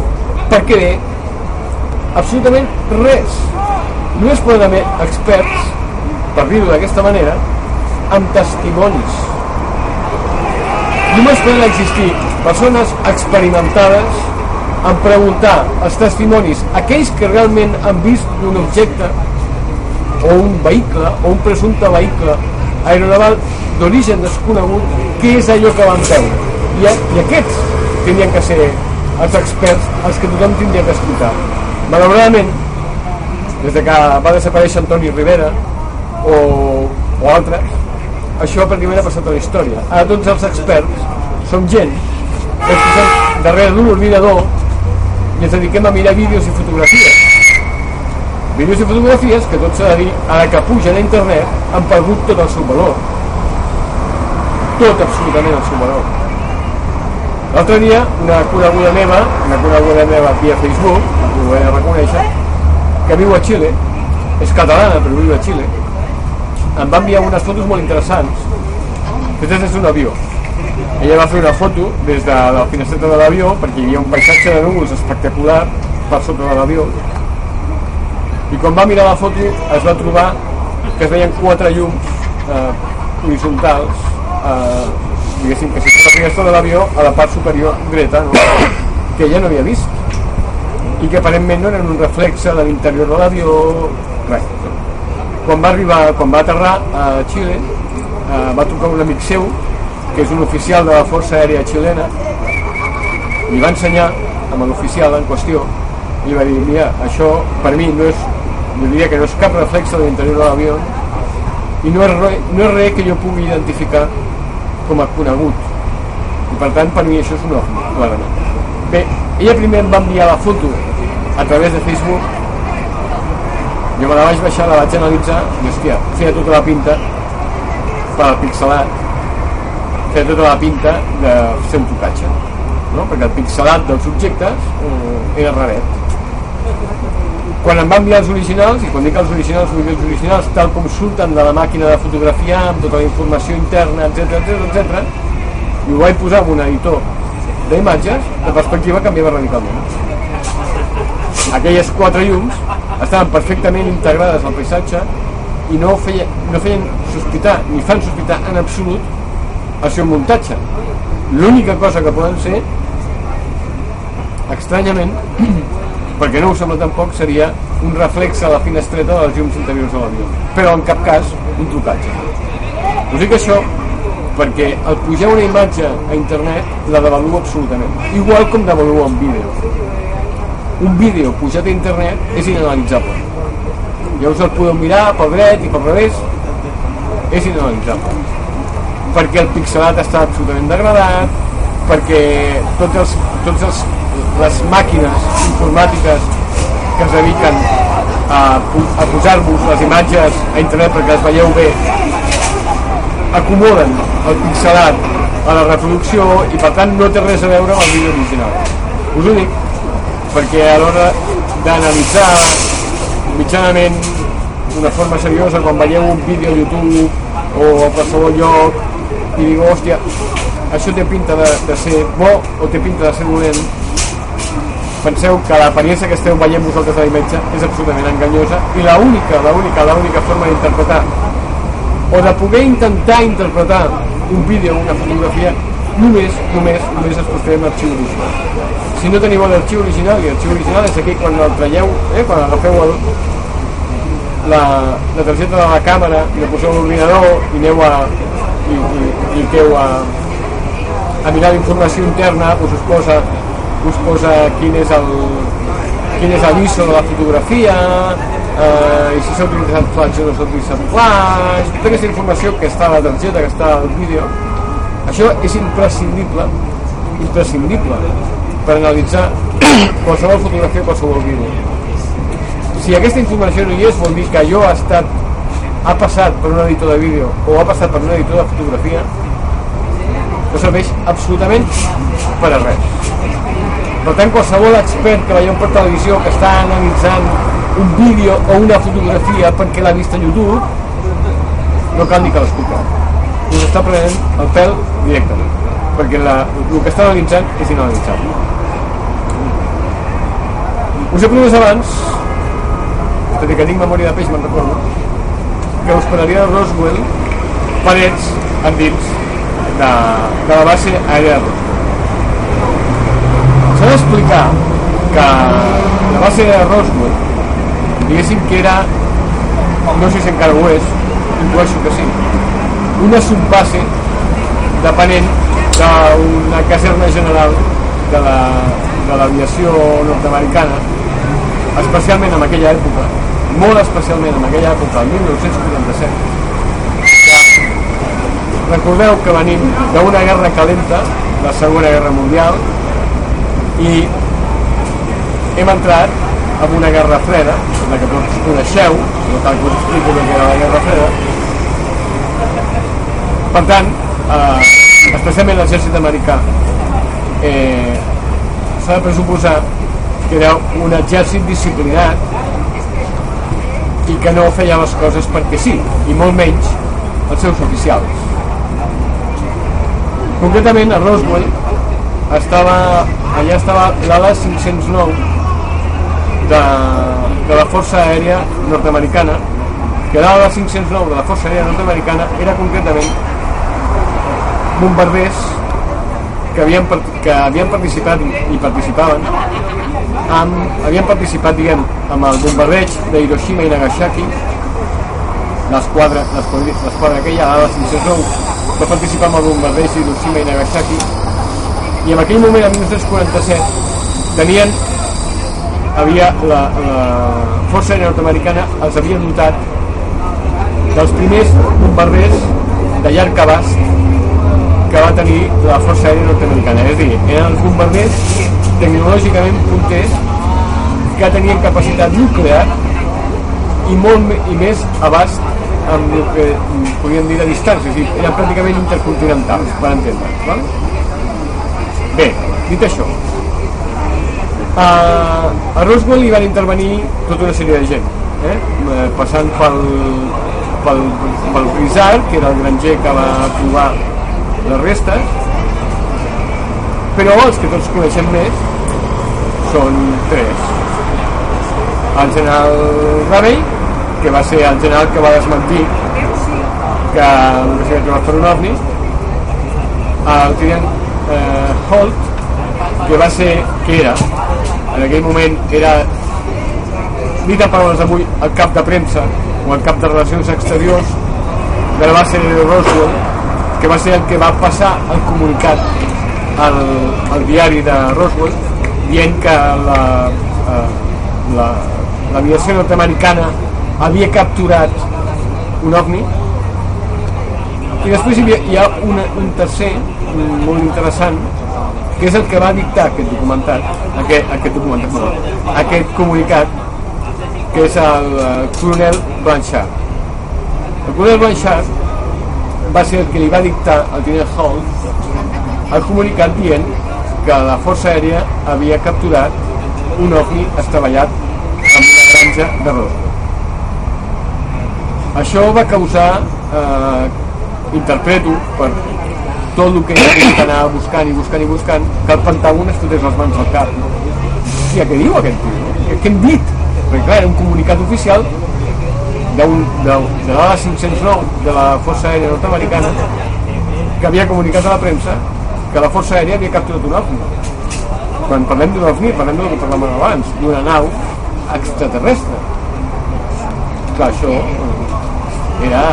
[SPEAKER 2] per què ve, absolutament res. Només poden haver experts, per dir-ho d'aquesta manera, amb testimonis. Només poden existir persones experimentades en preguntar els testimonis aquells que realment han vist un objecte o un vehicle o un presumpte vehicle aeronaval d'origen desconegut què és allò que van veure i, i aquests tenien que ser els experts els que tothom tindria que escoltar. Malauradament des de que va desaparèixer Antoni Rivera o, o altres això pràcticament ha passat a la història. Ara tots els experts som gent que estem darrere d'un ordinador i ens dediquem a mirar vídeos i fotografies. Vídeos i fotografies que tot s'ha de dir ara que pugen a internet han perdut tot el seu valor tot absolutament el seu valor. L'altre dia, una coneguda meva, una coneguda meva via Facebook, ho he de reconèixer, que viu a Xile, és catalana però viu a Xile, em va enviar unes fotos molt interessants fetes des d'un avió. Ella va fer una foto des de la finestreta de l'avió perquè hi havia un paisatge de núvols espectacular per sota de l'avió i quan va mirar la foto es va trobar que es veien quatre llums eh, horitzontals eh, diguéssim que si la finestra de l'avió a la part superior dreta no? que ella no havia vist i que aparentment no eren un reflexe de l'interior de l'avió res quan va arribar, quan va aterrar a Xile eh, va trucar un amic seu que és un oficial de la Força Aèria Xilena i va ensenyar amb l'oficial en qüestió i va dir, mira, això per mi no és jo diria que no és cap reflexe de l'interior de l'avió i no és, res, no és res que jo pugui identificar com a conegut i per tant per mi això és un ovni clarament bé, ella primer em va enviar la foto a través de Facebook Jo me la vaig baixar, la vaig analitzar i, hòstia, feia tota la pinta per pixelat, feia tota la pinta de ser un trucatge, no? perquè el pixelat dels objectes eh, era raret. Quan em va enviar els originals, i quan dic els originals, vull dir els originals tal com surten de la màquina de fotografiar, amb tota la informació interna, etc etc etc, i ho vaig posar en un editor d'imatges, la perspectiva canviava radicalment. Aquelles quatre llums estaven perfectament integrades al paisatge i no, feia, no feien sospitar, ni fan sospitar en absolut el seu muntatge. L'única cosa que poden ser, estranyament, [clears throat] perquè no ho sembla tampoc, seria un reflex a la finestreta de les llums interiors de l'avió. Però en cap cas un trucatge. Us dic això perquè el pujar una imatge a internet la devalua absolutament. Igual com devalua un vídeo. Un vídeo pujat a internet és inanalitzable. Us el podeu mirar pel dret i pel revés, és inanalitzable. Perquè el pixelat està absolutament degradat, perquè tots els, tots els, les màquines informàtiques que es dediquen a, a posar-vos les imatges a internet perquè les veieu bé acomoden el pixelat a la reproducció i per tant no té res a veure amb el vídeo original. Us ho dic perquè a l'hora d'analitzar mitjanament d'una forma seriosa quan veieu un vídeo a YouTube o a qualsevol lloc i diu, hòstia, això té pinta de, de ser bo o té pinta de ser dolent penseu que l'apariència que esteu veient vosaltres a la imatge és absolutament enganyosa i l'única, l'única, l'única forma d'interpretar o de poder intentar interpretar un vídeo o una fotografia només, només, només es pot fer amb arxiu original. Si no teniu l'arxiu original, i l'arxiu original és aquí quan el traieu, eh, quan agafeu el, la, la targeta de la càmera i la poseu a l'ordinador i aneu a i, i, i a, a mirar la informació interna us us posa us posa quin és el quin és l'ISO de la fotografia eh, i si s'ha utilitzat flash o no s'ha utilitzat flash. Tota aquesta informació que està a la targeta que està al vídeo això és imprescindible imprescindible per analitzar [coughs] qualsevol fotografia qualsevol vídeo. Si aquesta informació no hi és vol dir que allò ha estat ha passat per un editor de vídeo o ha passat per un editor de fotografia no serveix absolutament per a res per tant qualsevol expert que veieu per televisió que està analitzant un vídeo o una fotografia perquè l'ha vist a YouTube no cal ni que l'escolteu us està prenent el pèl directament perquè la, el que està analitzant és inanalitzable. Us he promès abans tot i que tinc memòria de peix me'n recordo que parlaria de Roswell parets endins de, de la base aèria de Roswell s'ha d'explicar que la base de Roswell diguéssim que era no sé si encara ho és intueixo que sí una subbase depenent d'una caserna general de la, nord-americana especialment en aquella època molt especialment en aquella època, el 1947 que recordeu que venim d'una guerra calenta la segona guerra mundial i hem entrat en una guerra freda la que tots coneixeu no cal que us explico que era la guerra freda per tant eh, especialment l'exèrcit americà eh, s'ha de pressuposar que era un exèrcit disciplinat i que no feia les coses perquè sí, i molt menys els seus oficials. Concretament, a Roswell estava, allà estava l'ala 509 de, de la Força Aèria Nord-Americana, que l'ala 509 de la Força Aèria Nord-Americana era concretament bombarders que havien, que havien participat i participaven amb, havien participat diguem, amb el bombardeig de Hiroshima i Nagasaki l'esquadra l'esquadra aquella, la 509 va participar amb el bombardeig de Hiroshima i Nagasaki i en aquell moment, en 1947 tenien havia la, la força nord-americana els havia dotat dels primers bombarders de llarg abast que va tenir la força aèria nord-americana és a dir, eren els bombarders tecnològicament punters que tenien capacitat nuclear i molt i més abast amb el que podríem dir de distància, és a dir, eren pràcticament intercontinentals, per entendre'ns. Val? Bé, dit això, a, a Roswell hi van intervenir tota una sèrie de gent, eh? Eh, passant pel, pel, pel Rizal, que era el granger que va trobar les restes, però els que tots coneixem més són tres. El general Ramey, que va ser el general que va desmentir que el que s'havia trobat per un ovni, el tinent eh, Holt, que va ser, que era, en aquell moment era, dit a paraules d'avui, el cap de premsa o el cap de relacions exteriors de la base de Roswell, que va ser el que va passar el comunicat al, al diari de Roswell dient que la, eh, la, l'aviació nord-americana havia capturat un ovni i després hi, havia, hi ha una, un tercer molt interessant que és el que va dictar aquest documentat aquest, aquest documentat no, aquest comunicat que és el, el coronel Blanchard el coronel Blanchard va ser el que li va dictar al tinent Hall el comunicat dient que la Força Aèria havia capturat un ovni estavellat en una granja de Roswell. Això va causar, eh, interpreto, per tot el que ell ha anar buscant i buscant i buscant, que el Pentàgon es fotés les mans al cap. No? Hòstia, què diu aquest tio? Què, què hem dit? Perquè clar, era un comunicat oficial d'un- de, de l'ala 509 de la Força Aèria Nord-Americana que havia comunicat a la premsa que la Força Aèria havia capturat un ovni. Quan parlem d'un ovni, parlem del que parlàvem abans, d'una nau extraterrestre. Clar, això eh, era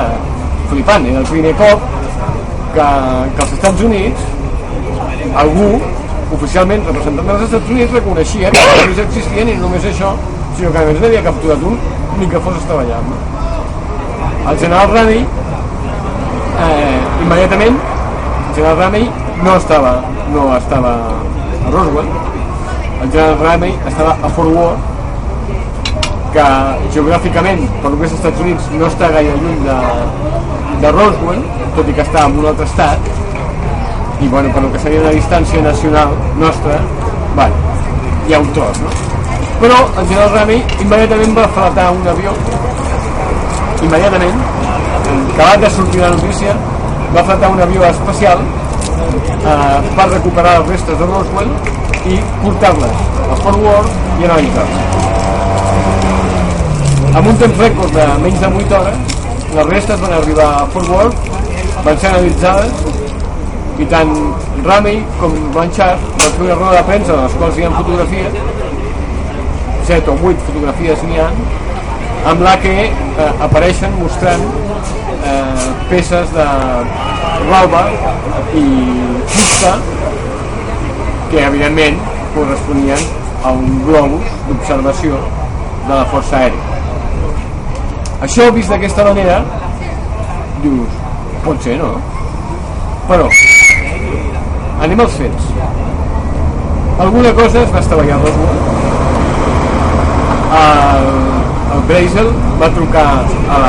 [SPEAKER 2] flipant, era el primer cop que, que als Estats Units algú, oficialment representant dels Estats Units, reconeixia que els ovnis existien i no només això, sinó que a més n'havia capturat un ni que fos. No? El general Ramey eh, immediatament el general Ramey no estava no estava a Roswell el general Ramey estava a Fort Worth que geogràficament per lo que és als Estats Units no està gaire lluny de, de Roswell tot i que està en un altre estat. I bueno, per lo que seria una distància nacional nostra bueno, hi ha un tros no? però el general Ramey immediatament va flatar un avió. Immediatament acabat de sortir la notícia va flatar un avió espacial eh, per recuperar les restes de Roswell i portar-les a Fort Worth i analitzar-les amb un temps rècord de menys de 8 hores les restes van arribar a Fort Worth van ser analitzades i tant Ramey com Blanchard van fer una roda de premsa de les quals hi ha fotografies 7 o 8 fotografies n'hi ha amb la que eh, apareixen mostrant eh, peces de roba i fusta que evidentment corresponien a un globus d'observació de la Força Aèria. Això vist d'aquesta manera dius, pot ser, no? Però anem als fets. Alguna cosa es va estavellar Roswell. El, el Brazel va trucar a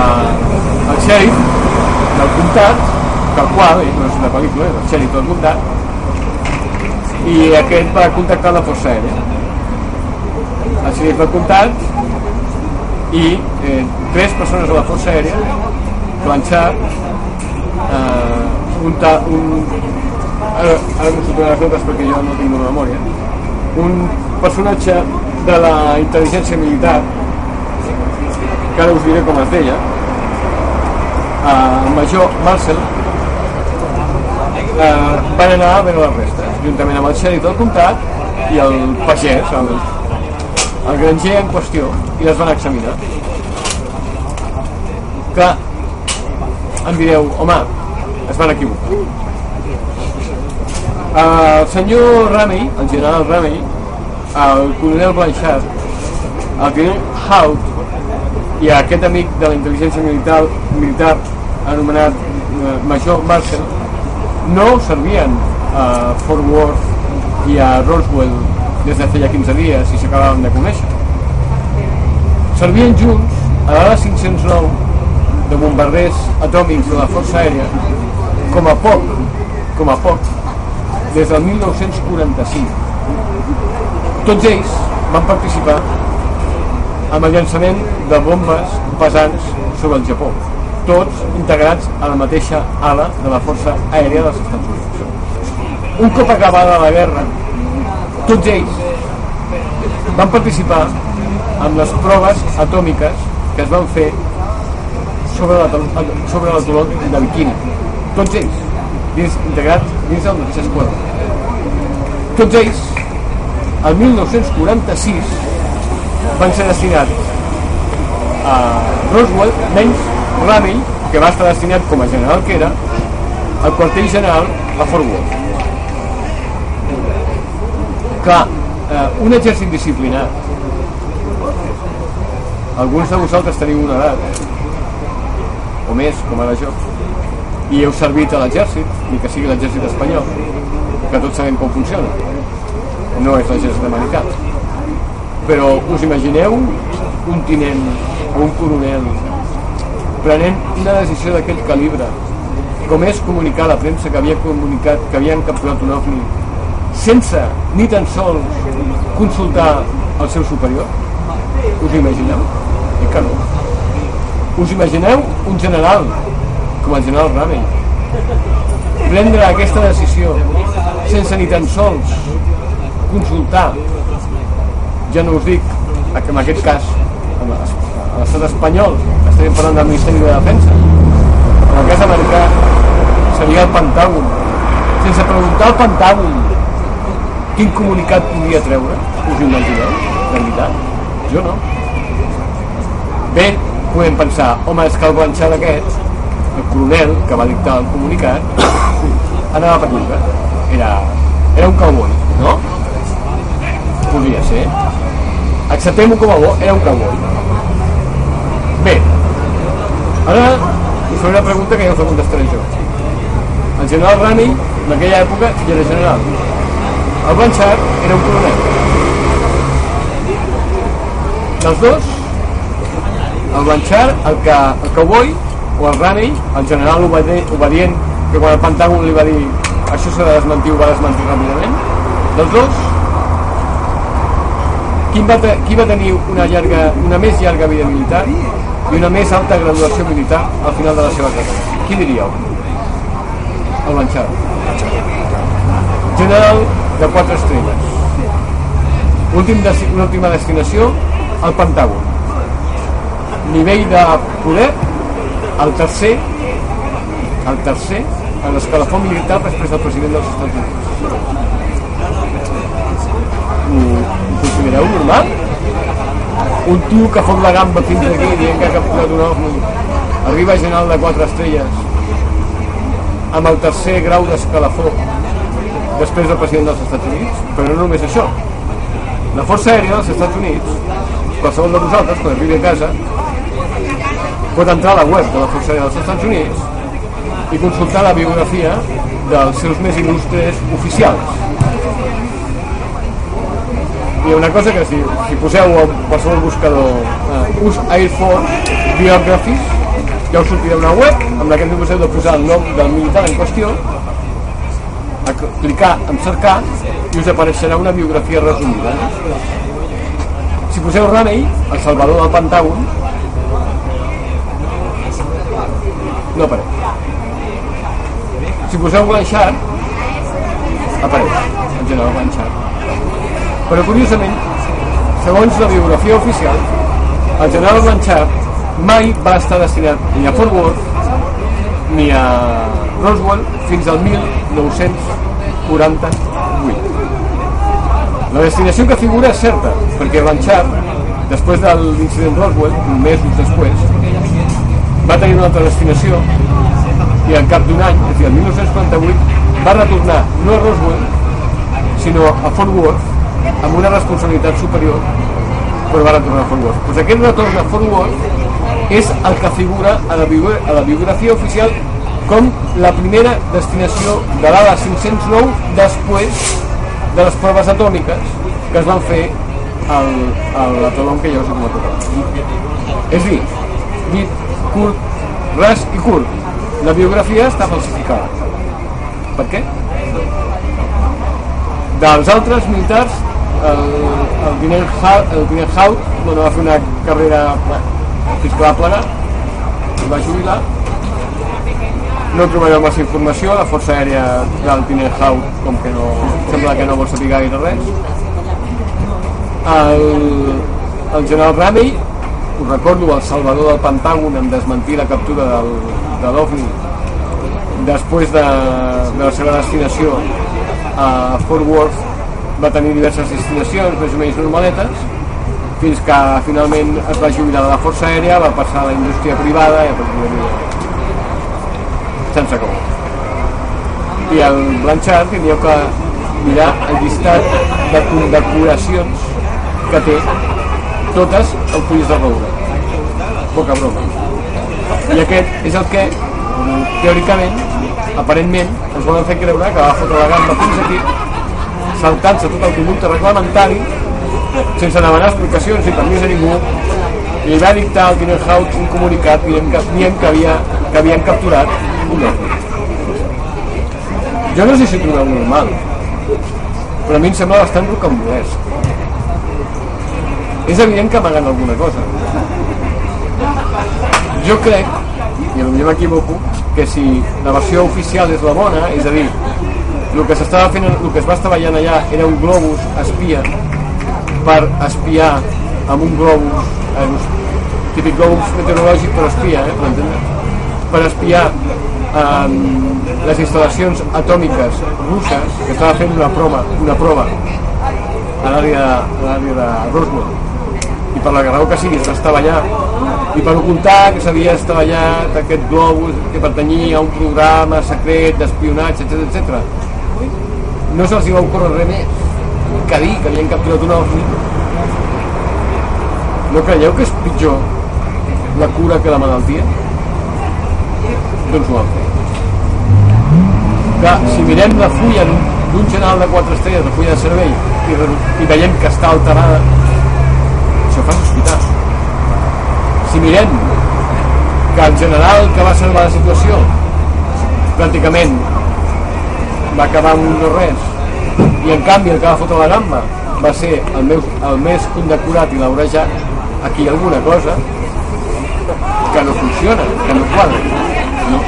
[SPEAKER 2] al xèrif del comtat, tal qual, ell no és una pel·lícula, és el xèrif del comtat, i aquest va contactar la Força Aèria. El xèrif del comtat i eh, tres persones de la Força Aèria, Blanchard, eh, un, ta, un ara, ara no les notes perquè jo no tinc una memòria, un personatge de la intel·ligència militar, que ara us diré com es deia, el major Marcel, eh, van anar a veure les restes, juntament amb el xèrif del comtat i el pagès, el, el granger en qüestió, i les van examinar. Clar, em direu, home, es van equivocar. El senyor Ramey, el general Ramey, el coronel Blanchard, el tinent Hout i aquest amic de la intel·ligència militar, militar anomenat eh, Major Marshall no servien a Fort Worth i a Roswell des de feia 15 dies i s'acabaven de conèixer. Servien junts a l'ala 509 de bombarders atòmics de la Força Aèria com a poc, com a poc, des del 1945. Tots ells van participar amb el llançament de bombes pesants sobre el Japó, tots integrats a la mateixa ala de la Força Aèria dels Estats Units. Un cop acabada la guerra, tots ells van participar en les proves atòmiques que es van fer sobre la, sobre la turó de Bikini. Tots ells, dins, integrats dins del mateix esquadró. Tots ells, el 1946, van ser destinats a Roswell, menys Ramey, que va estar destinat com a general que era, al quartell general a Fort Worth. Clar, eh, un exèrcit disciplinat, alguns de vosaltres teniu una edat, o més, com ara jo, i heu servit a l'exèrcit, ni que sigui l'exèrcit espanyol, que tots sabem com funciona. No és l'exèrcit americà. Però us imagineu un tinent o un coronel prenent una decisió d'aquest calibre, com és comunicar a la premsa que havia comunicat que havien capturat un ovni, sense ni tan sols consultar el seu superior? Us imagineu? I que no. Us imagineu un general, com el general Ramey, prendre aquesta decisió sense ni tan sols consultar, ja no us dic, que en aquest cas, a l'estat espanyol, estem parlant del Ministeri de Defensa, en el cas americà seria el Pentàgon, sense preguntar al Pentàgon quin comunicat podria treure, us imagineu, de veritat? Jo no. Bé, podem pensar, home, és que el Blanchard aquest, el coronel que va dictar el comunicat, [coughs] anava per lliure. Era, era un cowboy, no? Podria ser. Acceptem-ho com a bo, era un cowboy. Bé, ara us faré una pregunta que ja us la contestaré jo. El general Rani, en aquella època, ja era general. El Blanchard era un coronel. Dels dos, el Blanchard, el, que, el cowboy, o el Raney, el general obedient, que quan el Pentàgon li va dir això s'ha de desmentir, ho va desmentir ràpidament. Dels dos, qui va, qui va tenir una, llarga, una més llarga vida militar i una més alta graduació militar al final de la seva carrera? Qui diríeu? El Blanchard. General de quatre estrelles. Últim de, una última destinació, el Pentàgon. Nivell de poder, el tercer, el tercer en l'escalafó militar després del president dels Estats Units. Ho, considereu normal? Un tio que fot la gamba fins aquí dient que ha capturat un ovni arriba general de quatre estrelles amb el tercer grau d'escalafó després del president dels Estats Units però no només això la Força Aèria dels Estats Units qualsevol de vosaltres quan arribi a casa pot entrar a la web de la Força dels Estats Units i consultar la biografia dels seus més il·lustres oficials. Hi ha una cosa que si, si poseu a qualsevol buscador uh, US Air Force Biographies ja us sortirà una web amb la que només heu de posar el nom del militar en qüestió a clicar en cercar i us apareixerà una biografia resumida. Si poseu Ramey el salvador del Pentàgon no apareix. Si poseu Blanchard apareix. El general Blanchard però curiosament segons la biografia oficial el general Blanchard mai va estar destinat ni a Fort Worth ni a Roswell fins al 1948 la destinació que figura és certa perquè Blanchard després de l'incident Roswell mesos després va tenir una altra destinació i al cap d'un any, és a dir, el 1948 va retornar no a Roswell sinó a Fort Worth amb una responsabilitat superior però va retornar a Fort Worth pues aquest retorn a Fort Worth és el que figura a la, a la biografia oficial com la primera destinació de l'ALA 509 després de les proves atòmiques que es van fer el, el, la Tolon que ja us he comentat. És a dir, dit curt, ras i curt. La biografia està falsificada. Per què? Dels altres militars, el, el tinent Hout, el tinent Hout bueno, va fer una carrera va plegar, es va jubilar, no trobareu massa informació, la força aèria del tinent Hout com que no, sembla que no vol saber gaire res. El, el general Ramey, recordo, el salvador del Pentàgon en desmentir la captura del, de l'OVNI després de, de la seva destinació a Fort Worth va tenir diverses destinacions més o menys normaletes fins que finalment es va jubilar de la Força Aèria, va passar a la indústria privada i a partir sense com. I el Blanchard tenia que mirar el llistat de condecoracions que té totes el fulls de roure. Poca broma. I aquest és el que, teòricament, aparentment, ens volen fer creure que va fotre la gamba fins aquí, saltant-se tot el conducte reglamentari, sense demanar explicacions ni permís a ningú, i li va dictar al tinent Hout un comunicat dient que, dient que, havia, que havien capturat un ovni. Jo no sé si trobeu normal, però a mi em sembla bastant rocambolesc. És evident que amaguen alguna cosa. Jo crec, i potser m'equivoco, que si la versió oficial és la bona, és a dir, el que s'estava fent, el que es va estar veient allà era un globus espia per espiar amb un globus, eh, típic globus meteorològic però espia, eh, per entendre? per espiar eh, les instal·lacions atòmiques russes que estava fent una prova, una prova a l'àrea de, de Roswell i per la raó que sigui estava allà i per ocultar que s'havia estavellat aquest globus que pertanyia a un programa secret d'espionatge, etc etc. No se'ls va ocórrer res més que dir que havien capturat un ovni. No creieu que és pitjor la cura que la malaltia? Doncs ho han fet. Clar, si mirem la fulla d'un general de 4 estrelles, la fulla de servei, i, i veiem que està alterada, això fa sospitar. Si mirem que el general que va salvar la situació pràcticament va acabar amb no res i en canvi el que va fotre la gamba va ser el, meu, el més condecorat i laurejat aquí alguna cosa que no funciona, que no quadra no.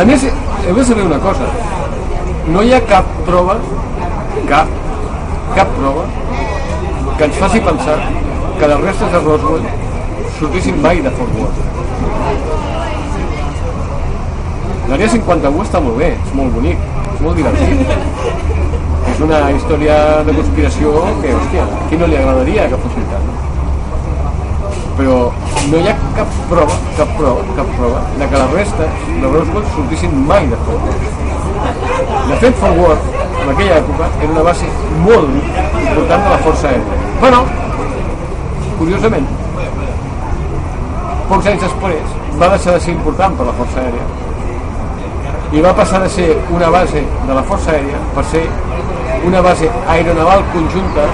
[SPEAKER 2] a més heu de saber una cosa no hi ha cap prova cap, cap prova que ens faci pensar que les restes de Roswell sortissin mai de Fort Worth. L'àrea 51 està molt bé, és molt bonic, és molt divertit. És una història de conspiració que, hòstia, a qui no li agradaria que fos veritat? Però no hi ha cap prova, cap prova, cap prova de que les restes de Roswell sortissin mai de Fort Worth. De fet, Fort Worth, en aquella època, era una base molt important de la Força Aèria. Però, curiosament, pocs anys després va deixar de ser important per la Força Aèria i va passar de ser una base de la Força Aèria per ser una base aeronaval conjunta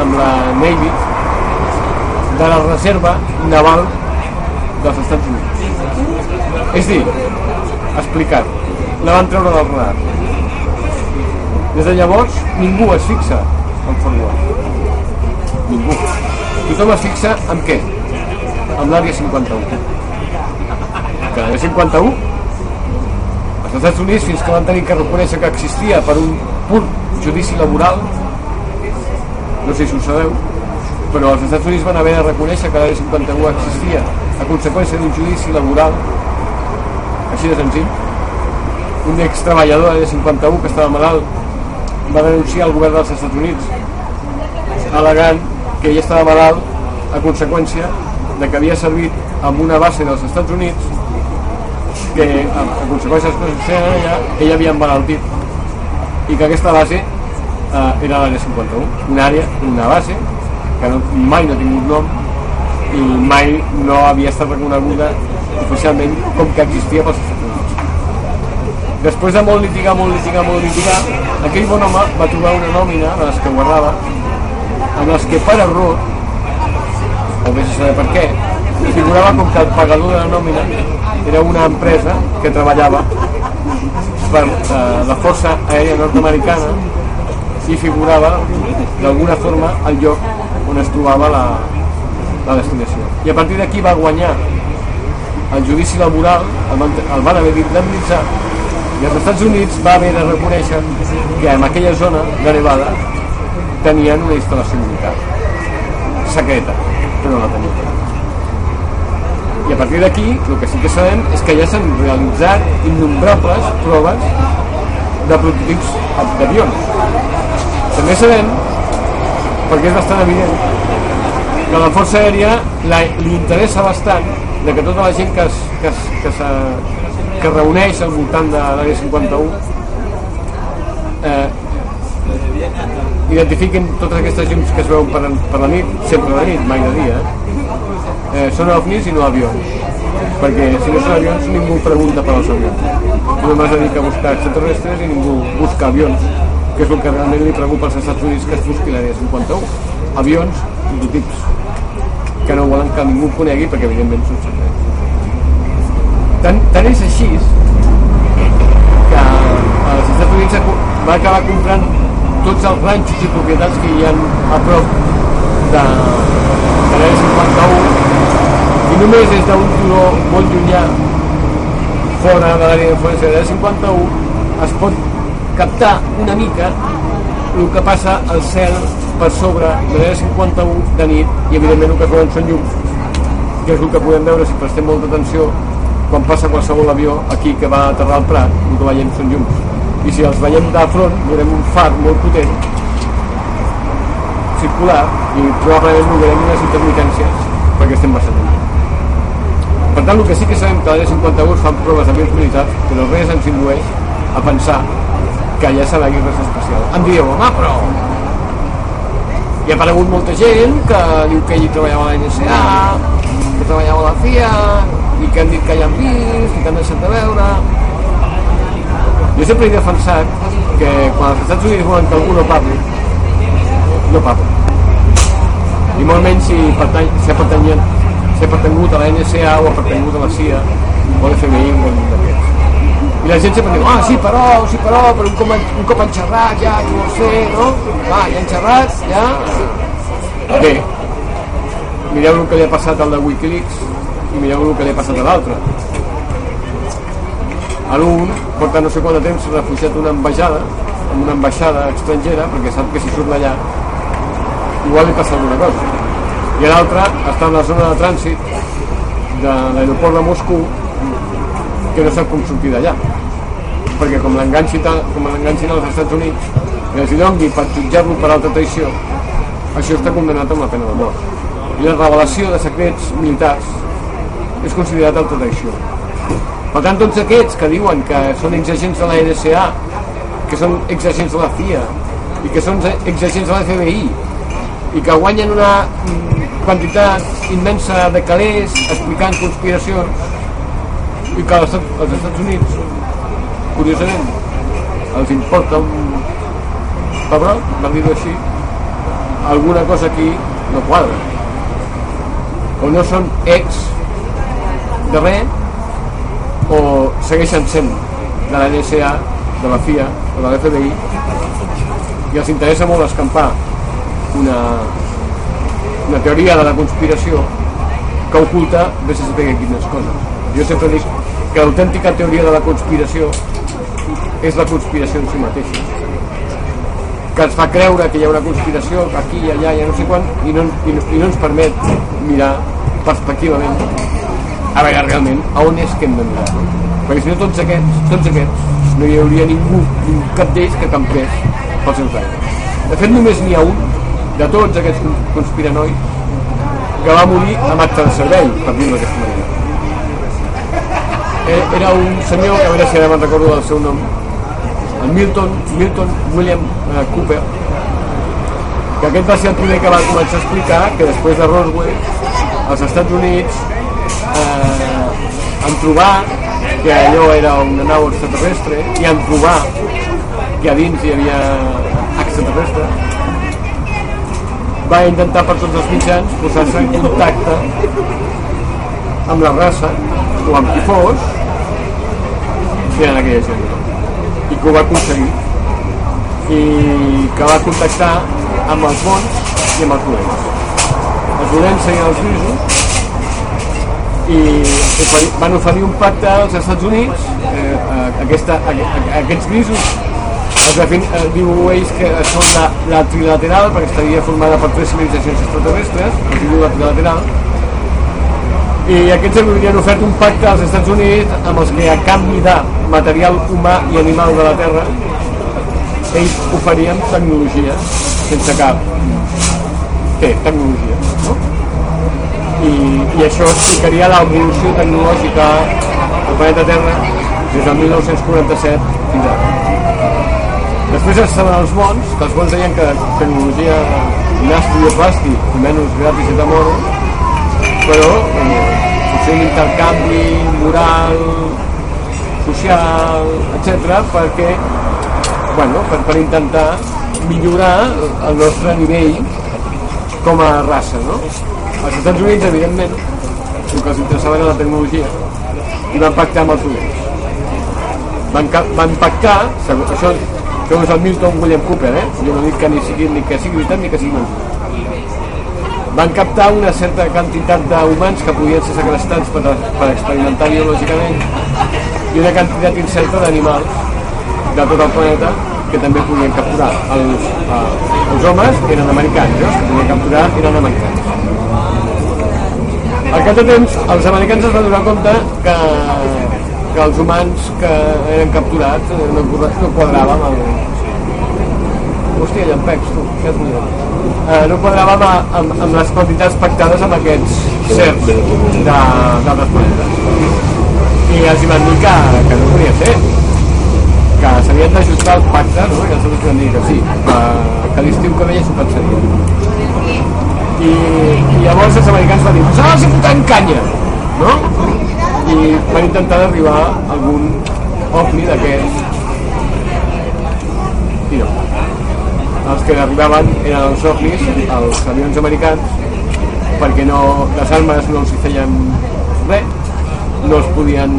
[SPEAKER 2] amb la Navy de la reserva naval dels Estats Units. És dir, explicat, la van treure del radar. Des de llavors ningú es fixa en Worth. Ningú. Tothom es fixa en què? amb l'àrea 51. Que l'àrea 51, els Estats Units, fins que van tenir que reconèixer que existia per un pur judici laboral, no sé si ho sabeu, però els Estats Units van haver de reconèixer que l'àrea 51 existia a conseqüència d'un judici laboral així de senzill. Un ex-treballador de l'àrea 51 que estava malalt va denunciar al govern dels Estats Units alegant que ell estava malalt a conseqüència de que havia servit amb una base dels Estats Units que a, conseqüència de les coses que allà ell havia emmalaltit i que aquesta base eh, era l'àrea 51 una àrea, una base que no, mai no ha tingut nom i mai no havia estat reconeguda oficialment com que existia pels Estats Units. Després de molt litigar, molt litigar, molt litigar aquell bon home va trobar una nòmina de les que guardava en els que per error, o vés a saber per què, figurava com que el pagador de la nòmina era una empresa que treballava per eh, la Força Aèria Nord-Americana i figurava d'alguna forma el lloc on es trobava la, la destinació. I a partir d'aquí va guanyar el judici laboral, el van, el van haver d'indemnitzar i els Estats Units va haver de reconèixer que en aquella zona de Nevada tenien una instal·lació militar secreta, però no la tenien. I a partir d'aquí, el que sí que sabem és que ja s'han realitzat innombrables proves de prototips d'avions. També sabem, perquè és bastant evident, que la Força Aèria la, li interessa bastant de que tota la gent que, es, que, es, que, se, que reuneix al voltant de l'àrea 51 eh, identifiquin totes aquestes llums que es veuen per, per la nit, sempre de nit, mai de dia, eh, són ovnis i no avions. Perquè si no són avions ningú pregunta per als avions. Només dedica a buscar extraterrestres i ningú busca avions que és el que realment li preocupa als Estats Units que es busqui l'àrea 51 avions prototips que no volen que ningú conegui perquè evidentment són secrets. Tant, tant és així que els Estats Units va acabar comprant tots els ranxos i propietats que hi ha a prop de, de l'àrea 51 i només des d'un turó molt llunyà fora de l'àrea d'influència de la 51 es pot captar una mica el que passa al cel per sobre de l'era 51 de nit i evidentment el que veuen són llums que és el que podem veure si prestem molta atenció quan passa qualsevol avió aquí que va aterrar al Prat el que veiem són llums i si els veiem de front veurem un far molt potent circular i probablement veurem unes intermitències perquè estem massa lluny. Per tant, el que sí que sabem que a l'Àrea 51 fan proves d'avions militars, però res ens indueix a pensar que allà serà res especial. Em dieu, home, però hi ha aparegut molta gent que diu que ell treballava a la NSA, que treballava a la CIA, i que han dit que hi han vist, i que han deixat de veure... Jo sempre he defensat que quan els Estats Units volen que algú no parli, no parla. I molt menys si, pertany, pertanyen si ha pertangut a la NSA o ha pertangut a la CIA o a l'FMI o un d'aquests. I la gent sempre diu, ah, sí, però, sí, però, però un cop, un cop han xerrat ja, no ho sé, no? Va, ja han xerrat, ja... Bé, mireu el que li ha passat al de Wikileaks i mireu el que li ha passat a l'altre. L'un porta no sé quant de temps refugiat una ambaixada, en una ambaixada estrangera, perquè sap que si surt d'allà igual li passa alguna cosa. I l'altre està en la zona de trànsit de l'aeroport de Moscou que no sap com sortir d'allà. Perquè com l'enganxin als Estats Units i els doni per jutjar-lo per alta traïció això està condemnat amb la pena de mort. I la revelació de secrets militars és considerat alta traïció per tant tots aquests que diuen que són exagents de la NSA que són exagents de la CIA i que són exagents de la FBI i que guanyen una quantitat immensa de calés explicant conspiracions i que als, als Estats Units curiosament els importa un pebrot, per dir-ho així alguna cosa aquí no quadra. O no són ex de res o segueixen sent de la NSA, de la FIA o de l'FBI i els interessa molt escampar una, una teoria de la conspiració que oculta de se saber quines coses. Jo sempre dic que l'autèntica teoria de la conspiració és la conspiració en si mateixa que ens fa creure que hi ha una conspiració aquí i allà, ja no sé quan i no, i no, i no ens permet mirar perspectivament a veure realment a on és que hem de mirar? Perquè si no tots aquests, tots aquests no hi hauria ningú, cap d'ells que campés pels seus aires de fet només n'hi ha un de tots aquests conspiranois que va morir amb acte de servei, per dir-ho d'aquesta manera. Eh, era un senyor, que a veure si ara me'n recordo del seu nom, el Milton, Milton William eh, Cooper, que aquest va ser el primer que va començar a explicar que després de Roswell, als Estats Units, en trobar que allò era una nau extraterrestre i en trobar que a dins hi havia extraterrestres. Va intentar per tots els mitjans posar-se en contacte amb la raça o amb qui fos que eren aquella gent. I que ho va aconseguir. I que va contactar amb els bons i amb els dolents. Els dolents serien els grisos i van oferir un pacte als Estats Units eh, aquesta, aquests grisos els defin, eh, diu ells que són la, la trilateral perquè estaria formada per tres civilitzacions extraterrestres es diu la trilateral i aquests havien ofert un pacte als Estats Units amb els que a canvi de material humà i animal de la Terra ells oferien tecnologia sense cap què? tecnologia no? I, i això explicaria l'evolució tecnològica del planeta Terra des del 1947 fins ara després estaven els bons que els bons deien que tecnologia nastri i plàstic menys gratis i de moro però eh, potser un intercanvi moral social, etc perquè bueno, per, per intentar millorar el nostre nivell com a raça no? Als Estats Units evidentment el que els interessava era la tecnologia i van pactar amb els dolents van, van pactar segons, això, segons el Milton William Cooper eh? jo no dic que ni sigui, ni que sigui veritat ni que sigui mentida van captar una certa quantitat d'humans que podien ser segrestats per, per experimentar biològicament i una quantitat incerta d'animals de tot el planeta que també podien capturar. Els, eh, els homes eren americans, eh? podien capturar eren americans. Al cap de temps, els americans es van donar compte que, que els humans que eren capturats no, no quadraven amb el... Hòstia, llampecs, tu, què has mirat? Eh, no quadraven amb, amb, amb les quantitats pactades amb aquests certs d'altres planetes. I els hi van dir que, que no podia ser, que s'havien d'ajustar el pacte, no? i els van dir que sí, que, que l'estiu que veia s'ho pensaria. I, I llavors els americans van dir, ara els fotem canya, no? I van intentar d'arribar a algun ovni d'aquests i no. Els que arribaven eren els ovnis, els avions americans, perquè no, les armes no els hi feien res, no els podien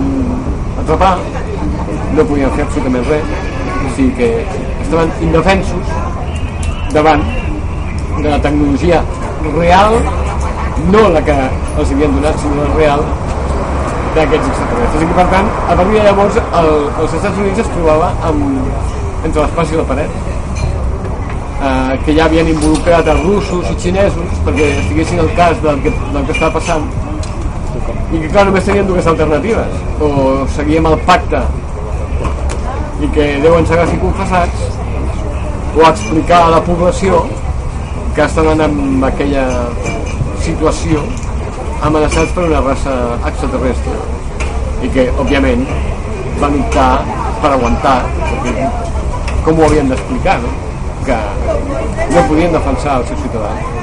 [SPEAKER 2] atrapar, no podien fer absolutament res, o sigui que estaven indefensos davant de la tecnologia real, no la que els havien donat, sinó la real d'aquests extraterrestres. I per tant, a partir de llavors, el, els Estats Units es trobava amb, entre l'espai i la paret, eh, que ja havien involucrat els russos i xinesos perquè estiguessin al cas del que, del que estava passant i que clar, només tenien dues alternatives o seguíem el pacte i que deuen ser ser confessats o explicar a la població que estan en aquella situació amenaçats per una raça extraterrestre i que, òbviament, van optar per aguantar perquè com ho havien d'explicar no? que no podien defensar els seus ciutadans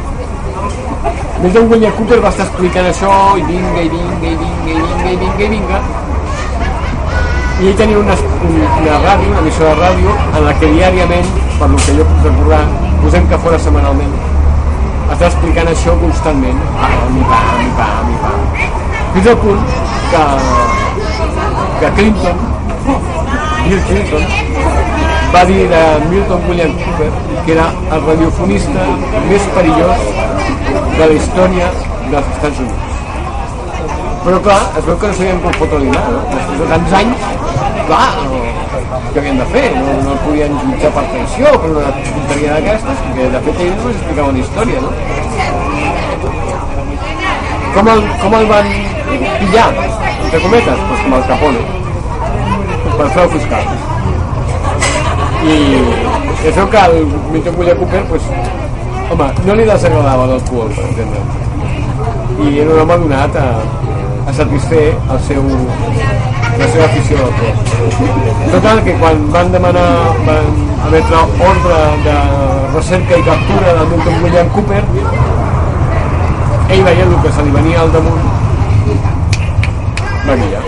[SPEAKER 2] Milton William Cooper va estar explicant això i vinga, i vinga, i vinga, i vinga, i vinga, i vinga. I ell tenia una, una ràdio, una emissora de ràdio, en la que diàriament, per lo que jo puc recordar, posem que fora setmanalment, està explicant això constantment, pam, i pam, i pam, i pam. Fins al punt que, que Clinton, Bill Clinton, va dir de Milton William Cooper que era el radiofonista més perillós de la història dels Estats Units. Però clar, es veu que no sabien com fotre-li no? Després de tants anys, clar, no, què havien de fer? No, no el podien jutjar per traïció, per una tonteria d'aquestes, perquè de fet ells no explicaven història, no? Com el, com el van pillar, entre cometes? Pues com el Capone, per frau fiscal. I es veu que el Milton William Cooper pues, home, no li desagradava l'alcohol, per exemple. I era un home donat a, a satisfer el seu, la seva afició a l'alcohol. Total, que quan van demanar, van emetre ordre de recerca i captura del Milton William Cooper, ell veia el que se li venia al damunt, va guiar.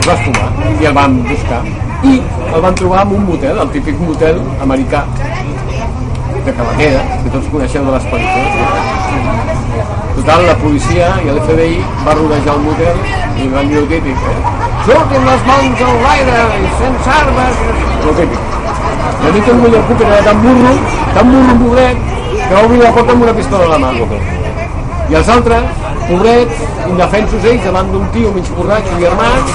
[SPEAKER 2] Es va esfumar i el van buscar. I el van trobar en un motel, el típic motel americà, de Cabanera, que tots coneixeu de les pel·lícules. Total, la policia i l'FBI va rodejar el motel i van dir el típic, eh? Surtin les mans al l'aire i sense armes, el típic. I a mi que el William Cooper era tan burro, tan burro pobret, que va obrir la porta amb una pistola a la mà. I els altres, pobrets, indefensos ells, davant d'un tio mig borratxo i armat,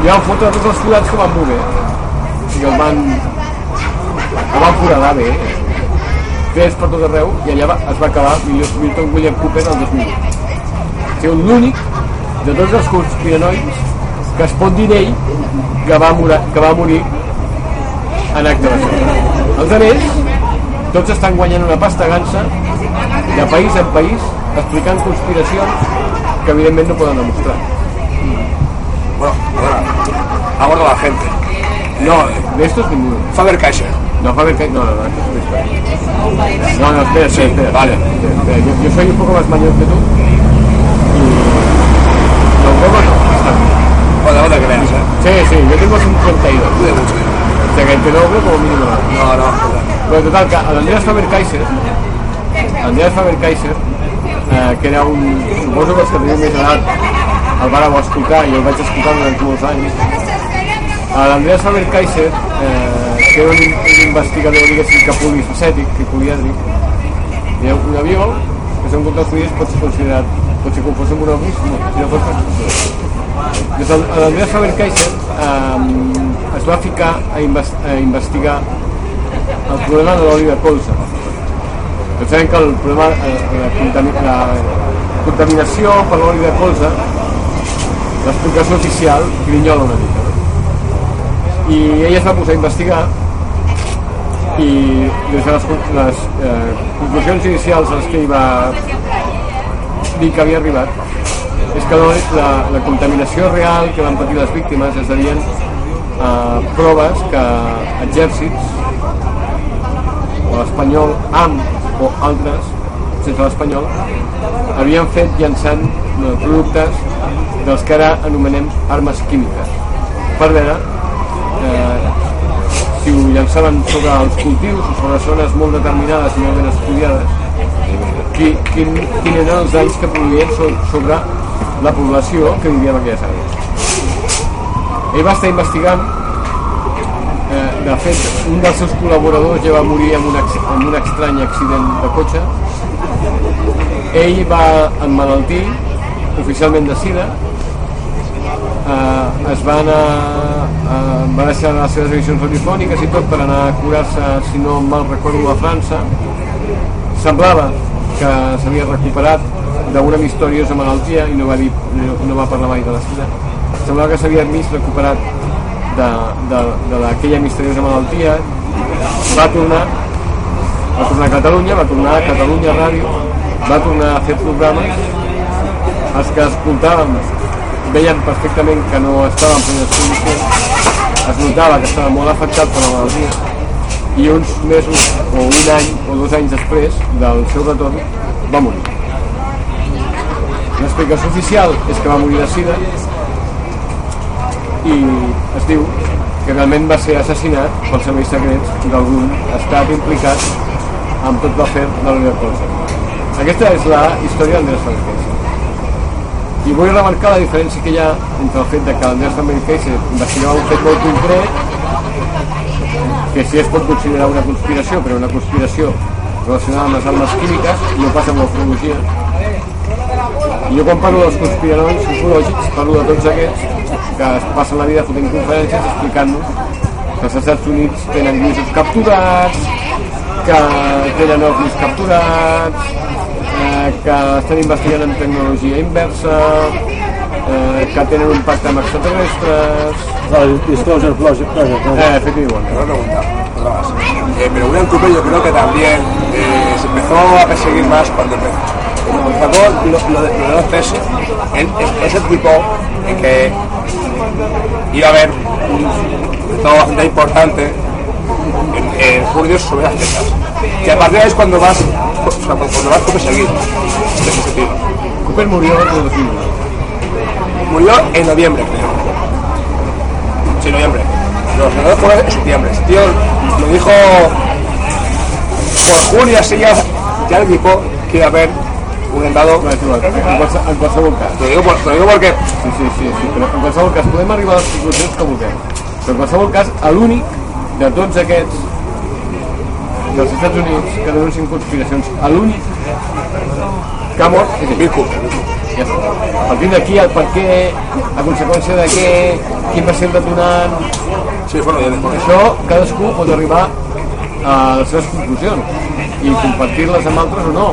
[SPEAKER 2] i van fotre tots els forats que van voler. I el van... el van foradar bé. Fes per tot arreu, i allà va, es va acabar Milton William Cooper el 2008. Ser l'únic de tots els conspiranoics que es pot dir d'ell que, va morir, que va morir en acte de fe. Els altres, tots estan guanyant una pasta gansa de país en país explicant conspiracions que evidentment no poden demostrar.
[SPEAKER 4] Bueno, ahora, ahora la gente.
[SPEAKER 2] No, de estos ninguno.
[SPEAKER 4] Faber Kaiser.
[SPEAKER 2] No, Faber Kaiser, no, no, no, esto es una historia. No, no, espera, espera, espera.
[SPEAKER 4] vale.
[SPEAKER 2] Espera, Yo, yo soy un poco más mayor que tú y los huevos no.
[SPEAKER 4] Bueno, no te creas, ¿eh?
[SPEAKER 2] Sí, sí, yo tengo 52.
[SPEAKER 4] Tú de mucho.
[SPEAKER 2] O sea que el doble como mínimo. no.
[SPEAKER 4] No.
[SPEAKER 2] Bueno, total, que l'Andreas Faber-Kaiser, l'Andreas Faber-Kaiser, eh, que era un... Suposo que els que teniu més edat el vareu escoltar i el vaig escoltar durant molts anys. L'Andreas Faber-Kaiser, eh, era un, un investigador, diguéssim, que polifacètic, que polièdric, i un avió, que segons comptes fulles pot ser considerat, pot ser confós amb un si no, si no pot ser Des el- l'Andreas Faber-Kaiser eh, es va ficar a, invest, a investigar el problema de l'oli de colza. Sabem que el problema, eh, la, contami la contaminació per l'oli de colza, l'explicació oficial grinyola una mica. No? I ell es va posar a investigar i des de les, les eh, conclusions inicials les que ell va dir que havia arribat és que l'oli- la, la contaminació real que van patir les víctimes es devien a proves que exèrcits o l'espanyol amb o altres sense l'espanyol havien fet llançant eh, productes dels que ara anomenem armes químiques per veure eh, si ho llançaven sobre els cultius o sobre zones molt determinades i molt ben estudiades qui, quin, quin eren els danys que produïen so, sobre la població que vivia en aquelles àrees ell va estar investigant Eh, de fet, un dels seus col·laboradors ja va morir en un, en un estrany accident de cotxe. Ell va emmalaltir, oficialment de sida, eh, es va anar, eh, va deixar les seves emissions radiofòniques i tot per anar a curar-se, si no mal recordo, a França. Semblava que s'havia recuperat d'una misteriosa malaltia i no va, dir, no, no va parlar mai de la sida. Semblava que s'havia mig recuperat de, de, de aquella misteriosa malaltia va tornar va tornar a Catalunya, va tornar a Catalunya Ràdio va tornar a fer programes els que escoltàvem veien perfectament que no estava en plenes condicions es notava que estava molt afectat per la malaltia i uns mesos o un any o dos anys després del seu retorn va morir l'explicació oficial és que va morir de sida i es diu que realment va ser assassinat pels serveis secrets d'algun estat implicat amb tot l'afer de l'Unió Colza. Aquesta és la història d'Andrés Fabricase. I vull remarcar la diferència que hi ha entre el fet de que l'Andrés Fabricase investigava un fet molt concret que sí es pot considerar una conspiració, però una conspiració relacionada amb les armes químiques no passa amb l'ufologia. I jo quan parlo dels conspiranois ufològics parlo de tots aquests que es passen la vida fotent conferències explicant-nos que els Estats Units tenen grisos capturats, que tenen ovnis capturats, que estan investigant en tecnologia inversa, eh, que tenen un pacte amb extraterrestres...
[SPEAKER 5] Disclosure Project. project ¿no?
[SPEAKER 2] Eh, efectivamente.
[SPEAKER 4] Otra pregunta, otra más. Eh, pero William Cooper yo creo que también eh, se empezó a perseguir más cuando empezó. Cuando sacó lo, lo de, lo de los él es ese tipo en que iba a haber un todo bastante importante en, en sobre las fechas. Que a partir de ahí es cuando vas, o sea, vas a perseguir de ese sentido.
[SPEAKER 2] Cooper murió en el 2001.
[SPEAKER 4] Murió en noviembre, creo. Sí, noviembre. No, no fue en septiembre. Ese tío lo dijo por junio así ya, ya el equipo quiere haber un dado.
[SPEAKER 2] No. En, qualse- en qualsevol cas.
[SPEAKER 4] Te digo, por- lo digo porque
[SPEAKER 2] Sí, sí, sí, sí, però en qualsevol cas podem arribar a les conclusions que vulguem. Però en qualsevol cas, l'únic de tots aquests dels Estats Units que denuncien conspiracions, a l'únic que ha mort és.
[SPEAKER 4] Bill Cooper.
[SPEAKER 2] Ja està. Partint d'aquí, el per què, a conseqüència de què, quin va ser el detonant,
[SPEAKER 4] Sí, bueno, ya después.
[SPEAKER 2] això cadascú pot arribar a les seves conclusions i compartir-les amb altres o no.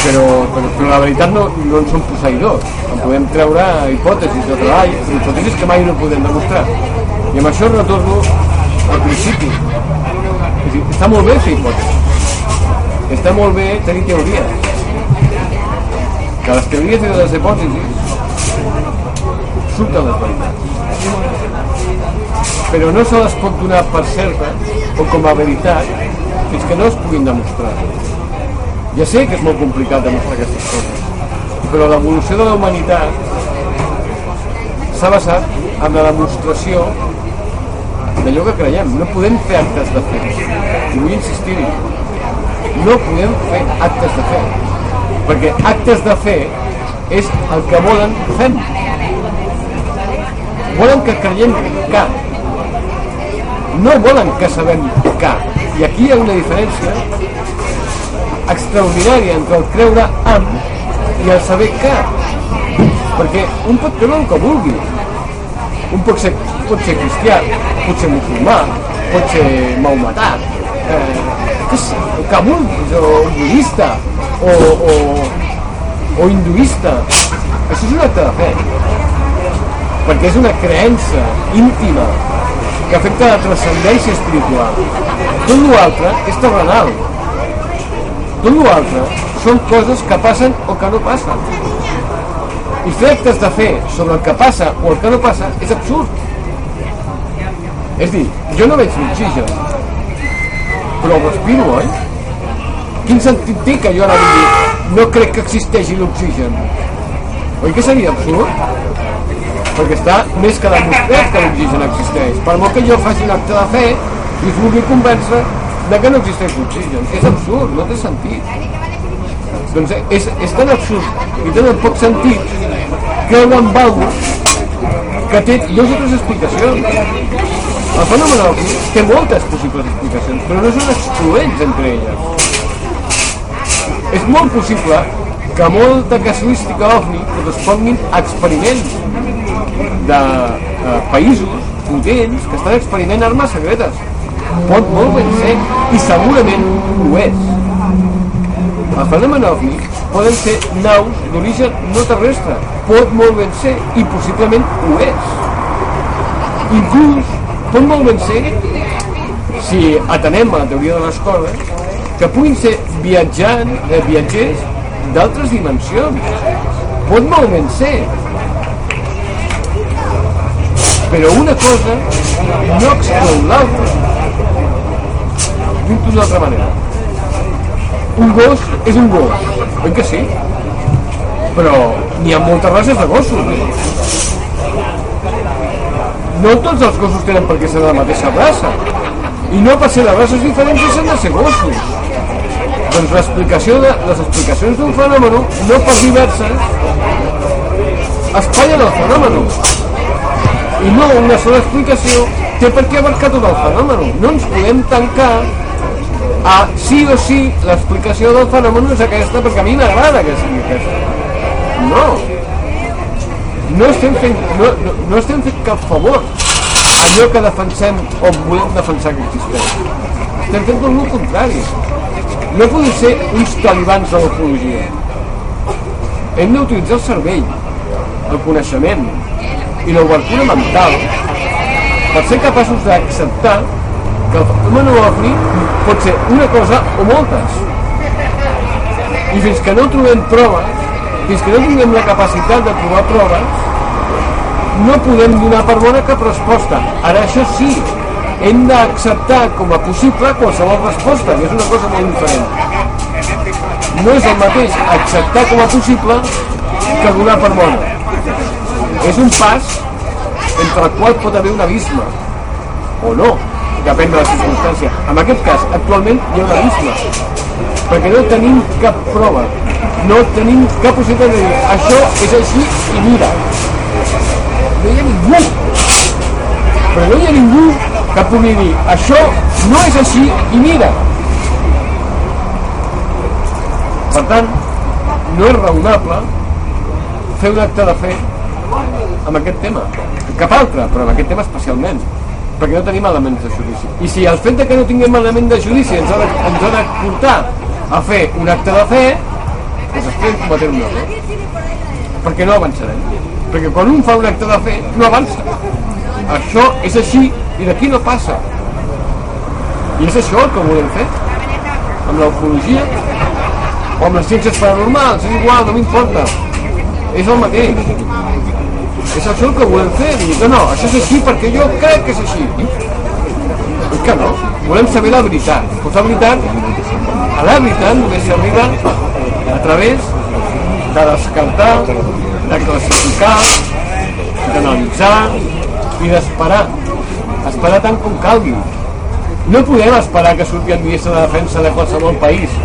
[SPEAKER 2] Però, però, però la veritat no, no en som posseïdors. En podem treure hipòtesis de treball, hipòtesis que mai no podem demostrar. I amb això retorno al principi. Dir, està molt bé fer hipòtesis. Està molt bé tenir teories. Que les teories i les hipòtesis surten les veritats però no se les pot donar per certes o com a veritat fins que no es puguin demostrar. Ja sé que és molt complicat demostrar aquestes coses, però l'evolució de la humanitat s'ha basat en la demostració d'allò que creiem. No podem fer actes de fe. I vull insistir-hi. No podem fer actes de fe. Perquè actes de fe és el que volen fem. Volen que creiem que no volen que sabem que. I aquí hi ha una diferència extraordinària entre el creure amb i el saber que. Perquè un pot creure el que vulgui. Un pot ser, pot ser cristià, pot ser musulmà, pot ser maometà, eh, que, vulguis, o budista, o, o, o hinduista. Això és un acte de fe perquè és una creença íntima que afecta la transcendència espiritual. Tot l'altre és terrenal. Tot l'altre són coses que passen o que no passen. I fer actes de fe sobre el que passa o el que no passa és absurd. És a dir, jo no veig l'oxigen, però el respiro, oi? Quin sentit té que jo ara digui no crec que existeixi l'oxigen? Oi que seria absurd? perquè està més que demostrat que l'oxigen existeix. Per molt que jo faci un acte de fe i us vulgui convèncer de que no existeix l'oxigen. És absurd, no té sentit. Doncs és, és tan absurd i tan poc sentit creure en algú que té dues o tres explicacions. El fenomen ovni té moltes possibles explicacions, però no són excloents entre elles. És molt possible que molta casuística ovni corresponguin a experiments de eh, països potents que estan experimentant armes secretes. Pot molt ben ser, i segurament ho és. El fenomen ovni poden ser naus d'origen no terrestre. Pot molt ben ser, i possiblement ho és. Inclús pot molt ben ser, si atenem a la teoria de les cordes, que puguin ser viatjant, eh, viatgers d'altres dimensions. Pot molt ben ser, però una cosa no exclou l'altra. Dit d'una altra manera. Un gos és un gos, oi que sí? Però n'hi ha moltes races de gossos. No tots els gossos tenen per què ser de la mateixa raça. I no per ser de races diferents deixen de ser gossos. Doncs l'explicació de, les explicacions d'un fenomen, no per diverses, espatllen el fenomen i no una sola explicació té per què abarcar tot el fenomen. No ens podem tancar a sí o sí l'explicació del fenomen és aquesta perquè a mi m'agrada que sigui aquesta. No. No estem fent, no, no, no estem fent cap favor allò que defensem o volem defensar que existeix. Estem fent tot el contrari. No podem ser uns talibans de l'ecologia. Hem d'utilitzar el cervell, el coneixement, i l'obertura mental per ser capaços d'acceptar que el fenomen ovni pot ser una cosa o moltes. I fins que no trobem proves, fins que no tinguem la capacitat de trobar proves, no podem donar per bona cap resposta. Ara, això sí, hem d'acceptar com a possible qualsevol resposta, que és una cosa molt diferent. No és el mateix acceptar com a possible que donar per bona és un pas entre el qual pot haver un abisme o no depèn de la circumstància. En aquest cas, actualment hi ha un abisme, perquè no tenim cap prova, no tenim cap possibilitat de dir això és així i mira. No hi ha ningú, però no hi ha ningú que pugui dir això no és així i mira. Per tant, no és raonable fer un acte de fe amb aquest tema. Cap altre, però amb aquest tema especialment perquè no tenim elements de judici. I si el fet de que no tinguem element de judici ens ha de, ens ha de portar a fer un acte de fe, doncs estem cometent un error. Perquè no avançarem. Perquè quan un fa un acte de fe, no avança. Això és així i d'aquí no passa. I és això el que volem fer. Amb l'ufologia o amb les ciències paranormals, és igual, no m'importa. És el mateix. És això el que volem fer. Dir, no, no, això és així perquè jo crec que és així. És que no. Volem saber la veritat. Pues la veritat, a la veritat només s'arriba a través de descartar, de classificar, d'analitzar i d'esperar. Esperar tant com calgui. No podem esperar que surti el ministre de Defensa de qualsevol país,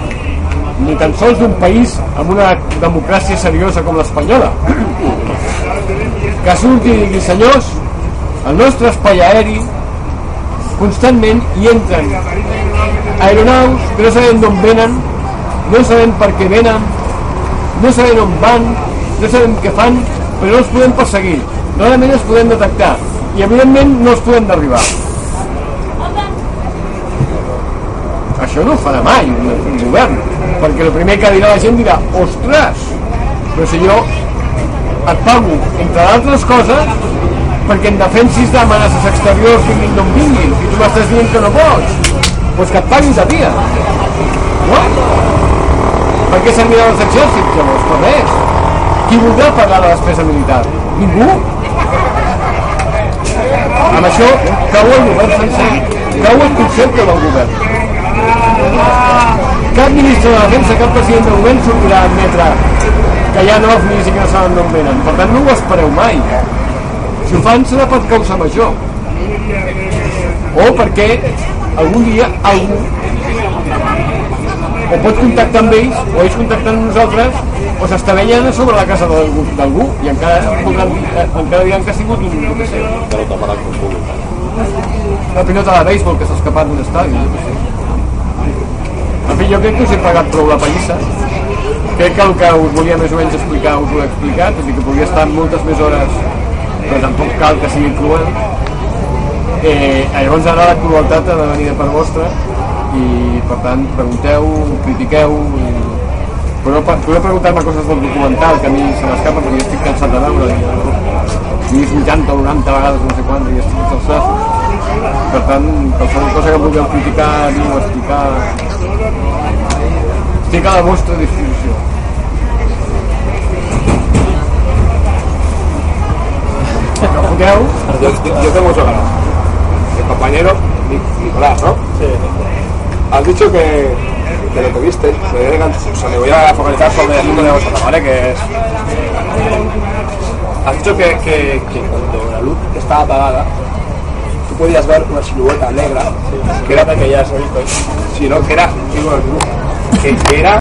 [SPEAKER 2] ni tan sols d'un país amb una democràcia seriosa com l'espanyola. Que surti i digui, senyors, el nostre espai aeri constantment hi entren aeronaus que no sabem d'on venen, no sabem per què venen, no sabem on van, no sabem què fan, però no els podem perseguir. Realment els podem detectar i evidentment no els podem derribar. Això no ho farà mai un, un govern, perquè el primer que dirà la gent dirà ostres, però si jo et pago, entre d'altres coses, perquè em defensis d'amenaces exteriors vinguin d'on vinguin, i tu m'estàs dient que no pots, doncs que et paguin de dia. No? Per què serviran els exèrcits, llavors? Per res. Qui voldrà pagar la despesa militar? Ningú? Amb això cau el govern sencer, cau el concepte del govern. Cap ministre de defensa, cap president de govern sortirà a admetre que hi ha ovnis i que no saben d'on venen. Per tant, no ho espereu mai. Si ho fan serà per causa major. O perquè algun dia algú o pot contactar amb ells, o ells contactant amb nosaltres, o s'estavellen a sobre la casa d'algú i encara, podran, eh, encara diran que ha sigut un, no sé, la pilota de béisbol que s'ha escapat d'un estadi, no sé. En fi, jo crec que us he pagat prou la pallissa. Crec que el que us volia més o menys explicar us ho he explicat, tot i que podria estar moltes més hores, però tampoc cal que sigui cruel. Eh, llavors ara la crueltat ha de venir de part vostra i per tant pregunteu, critiqueu i... però podeu preguntar-me coses del documental que a mi se m'escapa perquè jo estic cansat de veure i vist 80 o 90 vegades no sé quant i estic als nassos per tant qualsevol cosa que vulgueu criticar dir o explicar estic a la vostra disposició
[SPEAKER 4] Yo, yo- yo tengo mucho ganas. El compañero Nic- Nicolás, ¿no? Sí. Has dicho que, que lo que viste, me voy a, o sea, me voy a focalizar sobre el mundo de vosotros, ¿vale? Que es... Has dicho que, que, que cuando la luz estaba apagada, tú podías ver una silueta negra, que era
[SPEAKER 5] que ya se ha visto.
[SPEAKER 4] sino que era, digo, que, que era